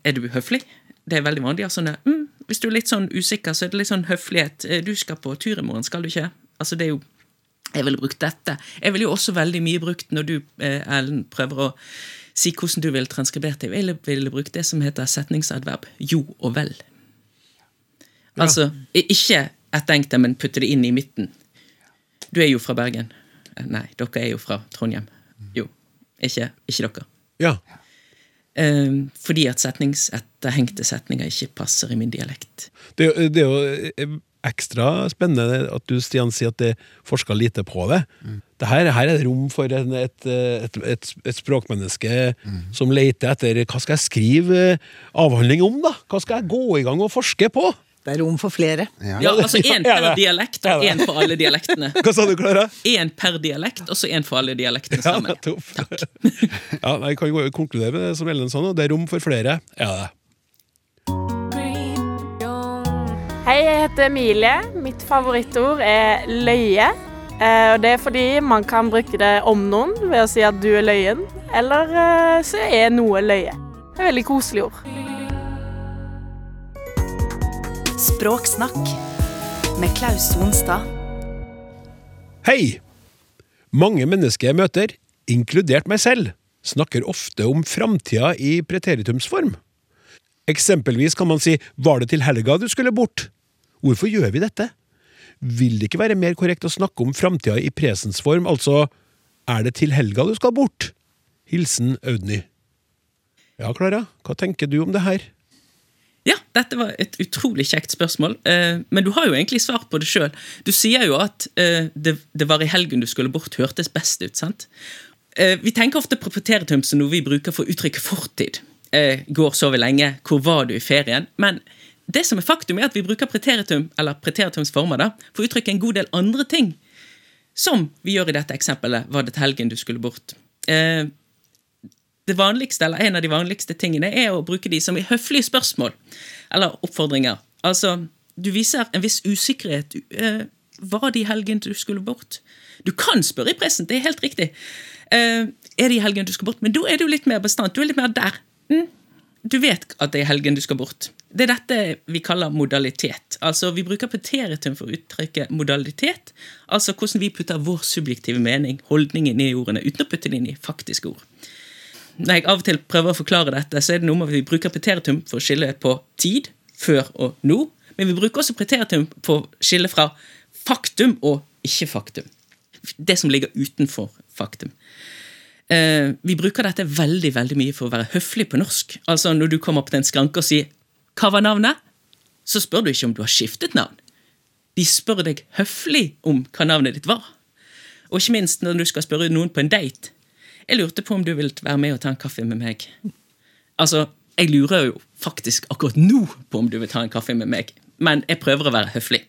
Er du høflig? Det er veldig vanlig. Altså, mm, hvis du er litt sånn usikker, så er det litt sånn høflighet. Eh, Du skal på tur i morgen, skal du ikke? Altså det er jo jeg ville brukt dette. Jeg ville jo også veldig mye brukt når du, eh, Ellen, prøver å si hvordan du ville transkribert det. Jeg ville, ville brukt det som heter setningsadverb. Jo og vel. Altså, ikke ettertenk det, men putte det inn i midten. Du er jo fra Bergen. Nei, dere er jo fra Trondheim. Jo. Ikke, ikke dere. Ja. Eh, fordi at setningsetterhengte setninger ikke passer i min dialekt. Det, er jo- det er jo eh, ekstra spennende at du Stian, sier at det er forska lite på det. det her, her er det rom for en, et, et, et, et språkmenneske som leter etter hva skal jeg skrive eh, avhandling om. da? Hva skal jeg gå i gang og forske på? Det er rom for flere. Ja. Ja, altså Én per ja, dialekt og én for alle dialektene. Hva sa du, Klara? Én per dialekt, og så én for alle dialektene sammen. Ja, nettopp. ja, jeg kan jo konkludere med det som Ellen sa nå. Det er rom for flere. Ja, det. Hei, jeg heter Emilie. Mitt favorittord er løye. Eh, og det er fordi man kan bruke det om noen ved å si at du er løyen, eller eh, så er noe løye. Det er veldig koselig ord. Språksnakk med Klaus Sonstad. Hei! Mange mennesker jeg møter, inkludert meg selv, snakker ofte om framtida i preteritumsform. Eksempelvis kan man si 'var det til helga du skulle bort'? Hvorfor gjør vi dette? Vil det ikke være mer korrekt å snakke om framtida i presensform, altså 'er det til helga du skal bort'? Hilsen Audny. Ja, Klara, hva tenker du om det her? Ja, dette var et utrolig kjekt spørsmål. Eh, men du har jo egentlig svart på det sjøl. Du sier jo at eh, det, det var i helgen du skulle bort, hørtes best ut. sant? Eh, vi tenker ofte på preteritum som noe vi bruker for å uttrykke fortid. Eh, går så vi lenge? Hvor var du i ferien? Men det som er faktum, er at vi bruker preteritum, eller preteritumsformer da, for å uttrykke en god del andre ting. Som vi gjør i dette eksempelet. Var det til helgen du skulle bort? Eh, det vanligste, eller En av de vanligste tingene er å bruke de som i høflige spørsmål eller oppfordringer. Altså, Du viser en viss usikkerhet. Uh, var det i helgen du skulle bort? Du kan spørre i pressen, det er helt riktig. Uh, er det i helgen du skal bort? Men da er du litt mer bestandt. Du er litt mer der. Mm. Du vet at det er i helgen du skal bort. Det er dette vi kaller modalitet. Altså, Vi bruker preteritum for å uttrykke modalitet. Altså hvordan vi putter vår subjektive mening, holdningen, i ordene, uten å putte det inn i faktiske ord når jeg av og til prøver å forklare dette, så er det noe med at vi bruker preteritum for å skille på tid, før og nå. Men vi bruker også preteritum for å skille fra faktum og ikke-faktum. Det som ligger utenfor faktum. Eh, vi bruker dette veldig veldig mye for å være høflig på norsk. Altså Når du kommer opp til en skranke og sier 'Hva var navnet?' så spør du ikke om du har skiftet navn. De spør deg høflig om hva navnet ditt var. Og ikke minst når du skal spørre noen på en date. Jeg lurte på om du ville være med og ta en kaffe med meg. Altså, jeg lurer jo faktisk akkurat nå på om du vil ta en kaffe med meg, men jeg prøver å være høflig.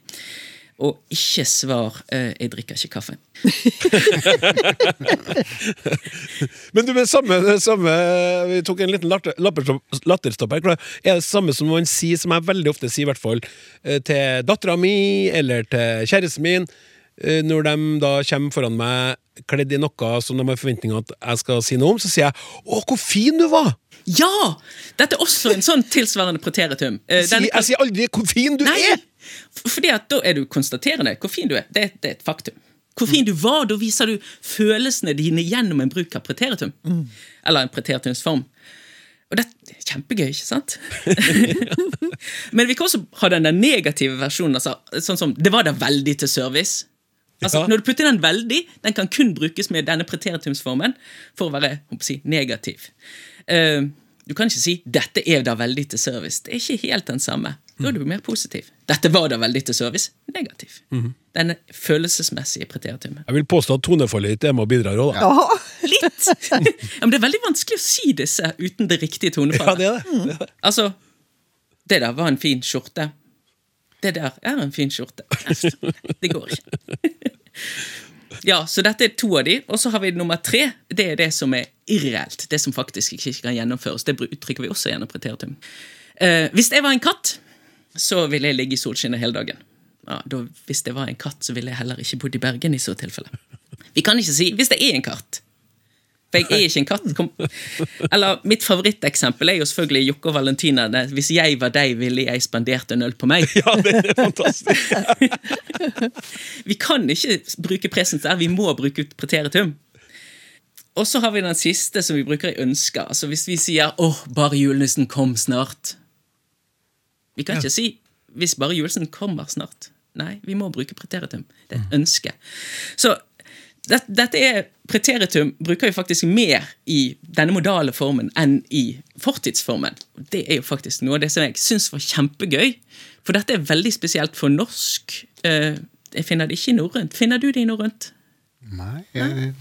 Og ikke svar eh, 'jeg drikker ikke kaffe'. Men du, samme, samme Vi tok en liten latter- latterstopp her. Er det samme som man sier, som jeg veldig ofte sier, i hvert fall eh, til dattera mi eller til kjæresten min, når de da kommer foran meg kledd i noe som de har forventninger at jeg skal si noe om, så sier jeg 'Å, hvor fin du var'! Ja! Dette er også en sånn tilsvarende preteritum. Eh, Jeg sier, jeg sier aldri 'hvor fin du Nei, er'! fordi at da er du konstaterende. Hvor fin du er, det, det er et faktum. Hvor fin du var, da viser du følelsene dine gjennom en bruk av preteritum. Eller en preteritumsform. Og det er kjempegøy, ikke sant? Men vi kan også ha den der negative versjonen. Altså, sånn som 'det var da veldig til service'. Altså, Ja. Når du putter den veldig, den kan kun brukes med denne preteritumsformen for å være å si, negativ. Uh, du kan ikke si 'dette er da veldig til service'. Det er ikke helt den samme. Da er du mer positiv. 'Dette var da veldig til service'. Negativ. Denne følelsesmessige preteritumet. Jeg vil påstå at tonefallet ditt er med og bidrar òg, da. Litt! ja, men det er veldig vanskelig å si disse uten det riktige Ja, tonefallet. det er det. det, er det. Altså, det der var en fin skjorte. Det der er en fin skjorte. Det går ikke. Ja, så dette er to av de, og så har vi nummer tre. Det er det som er irreelt. Det som faktisk ikke kan gjennomføres. Det uttrykker vi også gjennom preteritum. Eh, hvis jeg var en katt, så ville jeg ligge i solskinnet hele dagen. Ja, da, hvis det var en katt, så ville jeg heller ikke bodd i Bergen i så tilfelle. Vi kan ikke si 'hvis det er en katt'. For jeg er ikke en katt. Kom. Eller Mitt favoritteksempel er jo selvfølgelig Jokke og Valentina. Hvis jeg var deg, ville jeg spandert en øl på meg. Ja, det er fantastisk. Vi kan ikke bruke presens der, vi må bruke preteritum. Og så har vi den siste som vi bruker i ønsker. Altså Hvis vi sier 'åh, bare julenissen kom snart'. Vi kan ikke si 'hvis bare julenissen kommer snart'. Nei, vi må bruke preteritum. Det er et ønske. Så det, dette er Preteritum bruker vi faktisk mer i denne modale formen enn i fortidsformen. Det er jo faktisk noe av det som jeg syns var kjempegøy. For dette er veldig spesielt for norsk. Eh, Jeg finner det ikke i norrønt. Finner du det i norrønt? Nei, jeg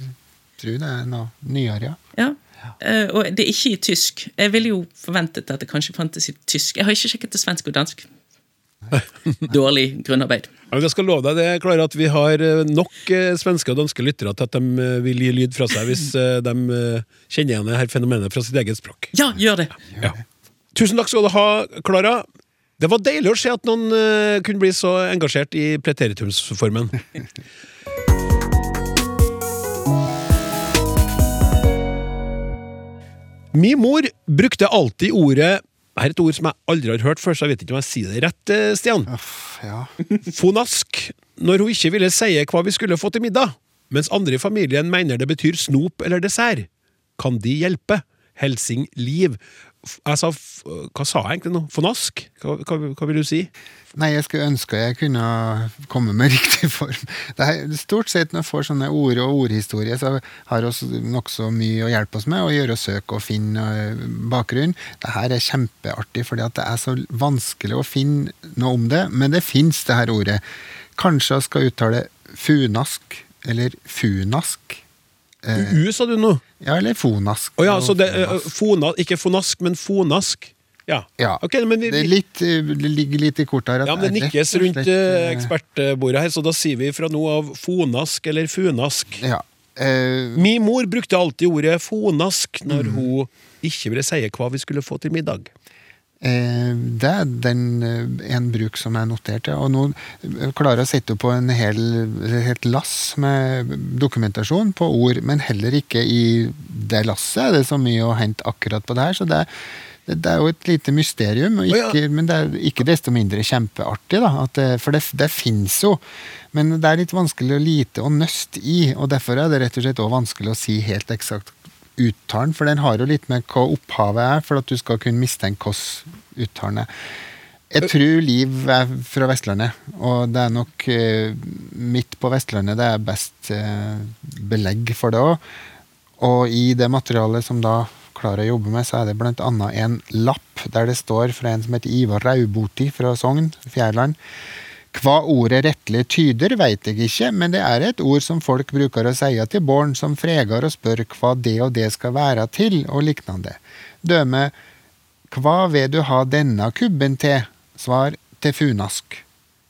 tror det er noe nyere, ja. Ja. Uh, og det er ikke i tysk. Jeg ville jo forventet at det kanskje fantes i tysk. Jeg har ikke sjekket det svensk og dansk. Dårlig grunnarbeid. Men jeg skal love deg det, Klara, at vi har eh, nok eh, svenske og danske lyttere til at de eh, vil gi lyd fra seg hvis de kjenner igjen dette her fenomenet fra sitt eget språk. Ja, gjør det! Ja. Tusen takk skal du ha, Klara. Det var deilig å se at noen kunne bli så engasjert i preteritumsformen. Min mor brukte alltid ordet Her er et ord som jeg aldri har hørt før, så jeg vet ikke om jeg sier det rett, eh, Stian. Uff, ja. Fonask når hun ikke ville si hva vi skulle få til middag, mens andre i familien mener det betyr snop eller dessert. Kan de hjelpe? Helsing Liv. Jeg sa, hva sa jeg egentlig nå? Fonask? Hva, hva, hva vil du si? Nei, jeg skulle ønske jeg kunne komme med riktig form. Det er stort sett når jeg får sånne ord og ordhistorie, så har vi nokså mye å hjelpe oss med, å gjøre søk og finne eh, bakgrunn. Det her er kjempeartig, fordi at det er så vanskelig å finne noe om det, men det fins det her ordet. Kanskje jeg skal uttale funask, eller funask. U-u sa du nå? ja, eller fonask. Oh, ja, så det, eh, Fonask. fona, ikke fonask, men fonask. Ja. Ja. Okay, men vi, Det, er litt, eh, det ligger litt i kortet her. ja, men det er nikkes rundt slett, eh, eh, ekspertbordet her, så da sier vi fra nå av fonask eller funask. Ja. Eh, Min mor brukte alltid ordet fonask når Mm. hun ikke ville si hva vi skulle få til middag. Eh, det er den, en bruk som jeg noterte. Og nå klarer jeg å sette på en hel, helt lass med dokumentasjon på ord, men heller ikke i det lasset er det så mye å hente akkurat på det her. Så det, det, det er jo et lite mysterium, og oh, ja. men det er ikke desto mindre kjempeartig. da, det, For det, det fins jo, men det er litt vanskelig å lite og nøste i. og Derfor er det rett og slett også vanskelig å si helt eksakt uttalen, for den har jo litt med hva opphavet er, for at du skal kunne mistenke hvordan uttalen er. Jeg tror Liv er fra Vestlandet, og det er nok eh, midt på Vestlandet det er best eh, belegg for det òg. Og i det materialet som da Klara jobbe med, så er det annet en lapp der det står fra en som heter Ivar Rauboti fra Sogn, Fjærland. Hva ordet rettelig tyder, veit jeg ikke, men det er et ord som folk bruker å si til barn som fregar og spør hva det og det skal være til, og lignende. Døme Hva vil du ha denne kubben til? Svar til funask.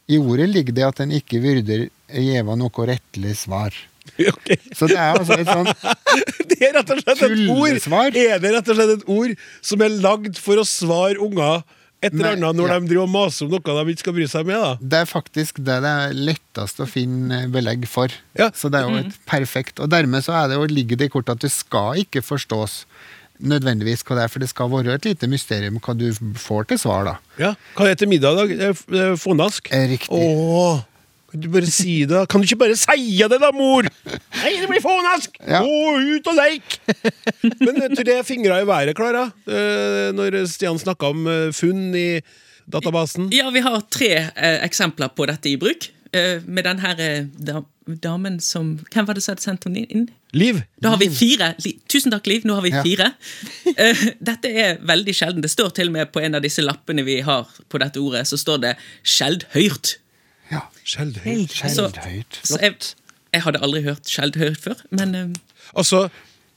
I ordet ligger det at en ikke vyrder gjeva noe rettelig svar. Ok. Så det er altså et sånn Det er rett og slett et ord. Er det rett og slett et ord som er lagd for å svare unger et eller annet når ja. de driver og maser om noe de ikke skal bry seg med? da? Det er faktisk det det er lettest å finne belegg for. Ja. Så det er jo et perfekt Og dermed så er det jo, ligger det i kortet at det skal ikke forstås nødvendigvis hva det er, for det skal være et lite mysterium hva du får til svar, da. Ja. Hva er det til middag i dag? Det er f- det er Fånask? Eh, Riktig. Åh, du bare si det? Kan du ikke bare si det, da, mor? Nei, det blir fånask! Ja. Gå ut og leik! Men eh, tre fingre i været, Klara, eh, når Stian snakka om eh, funn i databasen. Ja, vi har tre eh, eksempler på dette i bruk. Eh, med den her eh, damen som Hvem var det som hadde sendt henne inn? Liv. Da har vi fire. Liv. tusen takk, Liv. Nå har vi fire. Ja. dette er veldig sjelden. Det står til og med på en av disse lappene vi har på dette ordet, så står det 'skjeldhøyrt'. Ja. Skjeldhøyt. Skjeldhøyt. Så jeg, jeg hadde aldri hørt skjeldhøyt før, men eh, Altså,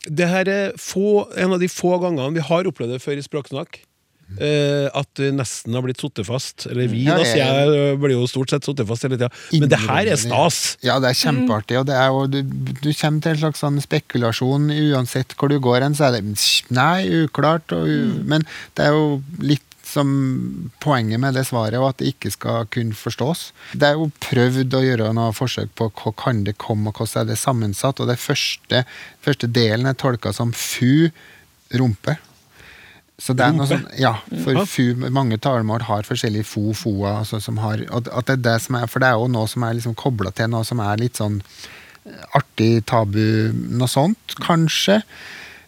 det her er få, en av de få gangene vi har opplevd det før i Språksnakk. Uh, at du nesten har blitt sittet fast. Eller vi, Ja, da, jeg- jeg, blir jo stort sett sittet fast hele tida. Men det her er stas. Ja, det er kjempeartig. Og det er og du, du kommer til en slags sånn spekulasjon uansett hvor du går hen, så er det nei, uklart. Og, u- Men det er jo litt som poenget med det svaret, og at det ikke skal kunne forstås. Det er jo prøvd å gjøre noe forsøk på hva kan det komme, og hvordan er det sammensatt. Og det første, første delen er tolka som fu, rumpe. Så det er noe sånn, ja, for fu, mange talemål har forskjellige fo, foa, altså som har, og at det er det som er, for det er jo noe som er liksom kobla til noe som er litt sånn eh, artig, tabu, noe sånt, kanskje.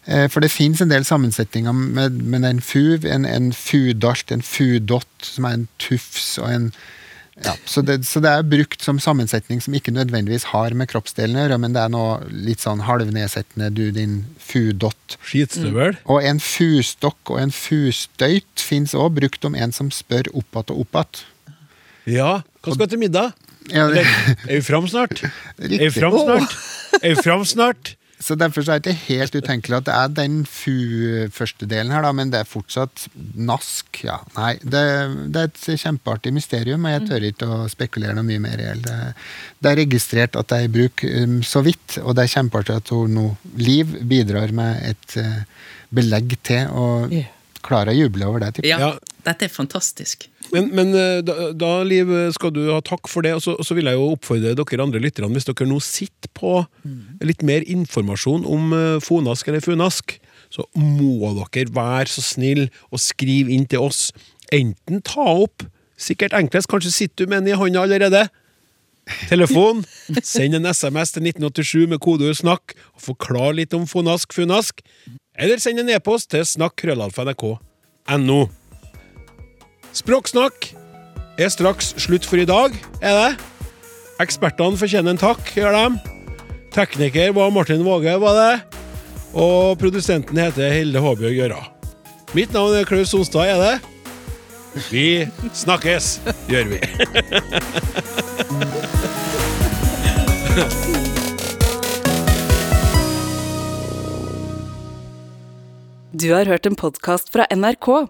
Eh, For det fins en del sammensetninger med, med en FUV, en, en fudalt, en fudott, som er en tufs og en ja, så, det, så det er brukt som sammensetning som ikke nødvendigvis har med kroppsdelen å gjøre, men det er noe litt sånn halvnedsettende, du din fudott. Skitstøvel. Og en fustokk og en fustøyt fins òg, brukt om en som spør oppatt og oppatt. Ja. Hva skal til middag? Ja, det- er vi fram snart? Er vi Riktig. fram snart? Er vi fram snart? Så derfor så er det ikke helt utenkelig at det er den fu-første delen her, da, men det er fortsatt nask. Ja, nei, det, det er et kjempeartig mysterium, og jeg tør ikke å spekulere noe mye mer i det. Det er registrert at det er i bruk um, så vidt, og det er kjempeartig at hun nå, Liv, bidrar med et uh, belegg til, og klarer å juble over det. Typ. ja, Ja. dette er fantastisk. Men, men eh, da, da, Liv, skal du ha takk for det. Og så, og så vil jeg jo oppfordre dere andre lytterne, hvis dere nå sitter på litt mer informasjon om eh, fonask eller funask, så må dere være så snill og skrive inn til oss. Enten ta opp, sikkert enklest, kanskje sitter du med den i hånda allerede. Telefon. Send en SMS til 1987 med kodeord 'snakk' og forklar litt om fonask, funask. Eller send en e-post til snakk.krøllalfa.nrk.no. Språksnakk er straks slutt for i dag, er det? Ekspertene fortjener en takk, gjør de. Tekniker var Martin Våge, var det. Og produsenten heter Hilde Håbjørg Gjøra. Mitt navn er Klaus Sonstad, er det? Vi snakkes, gjør vi. Du har hørt en podkast fra NRK.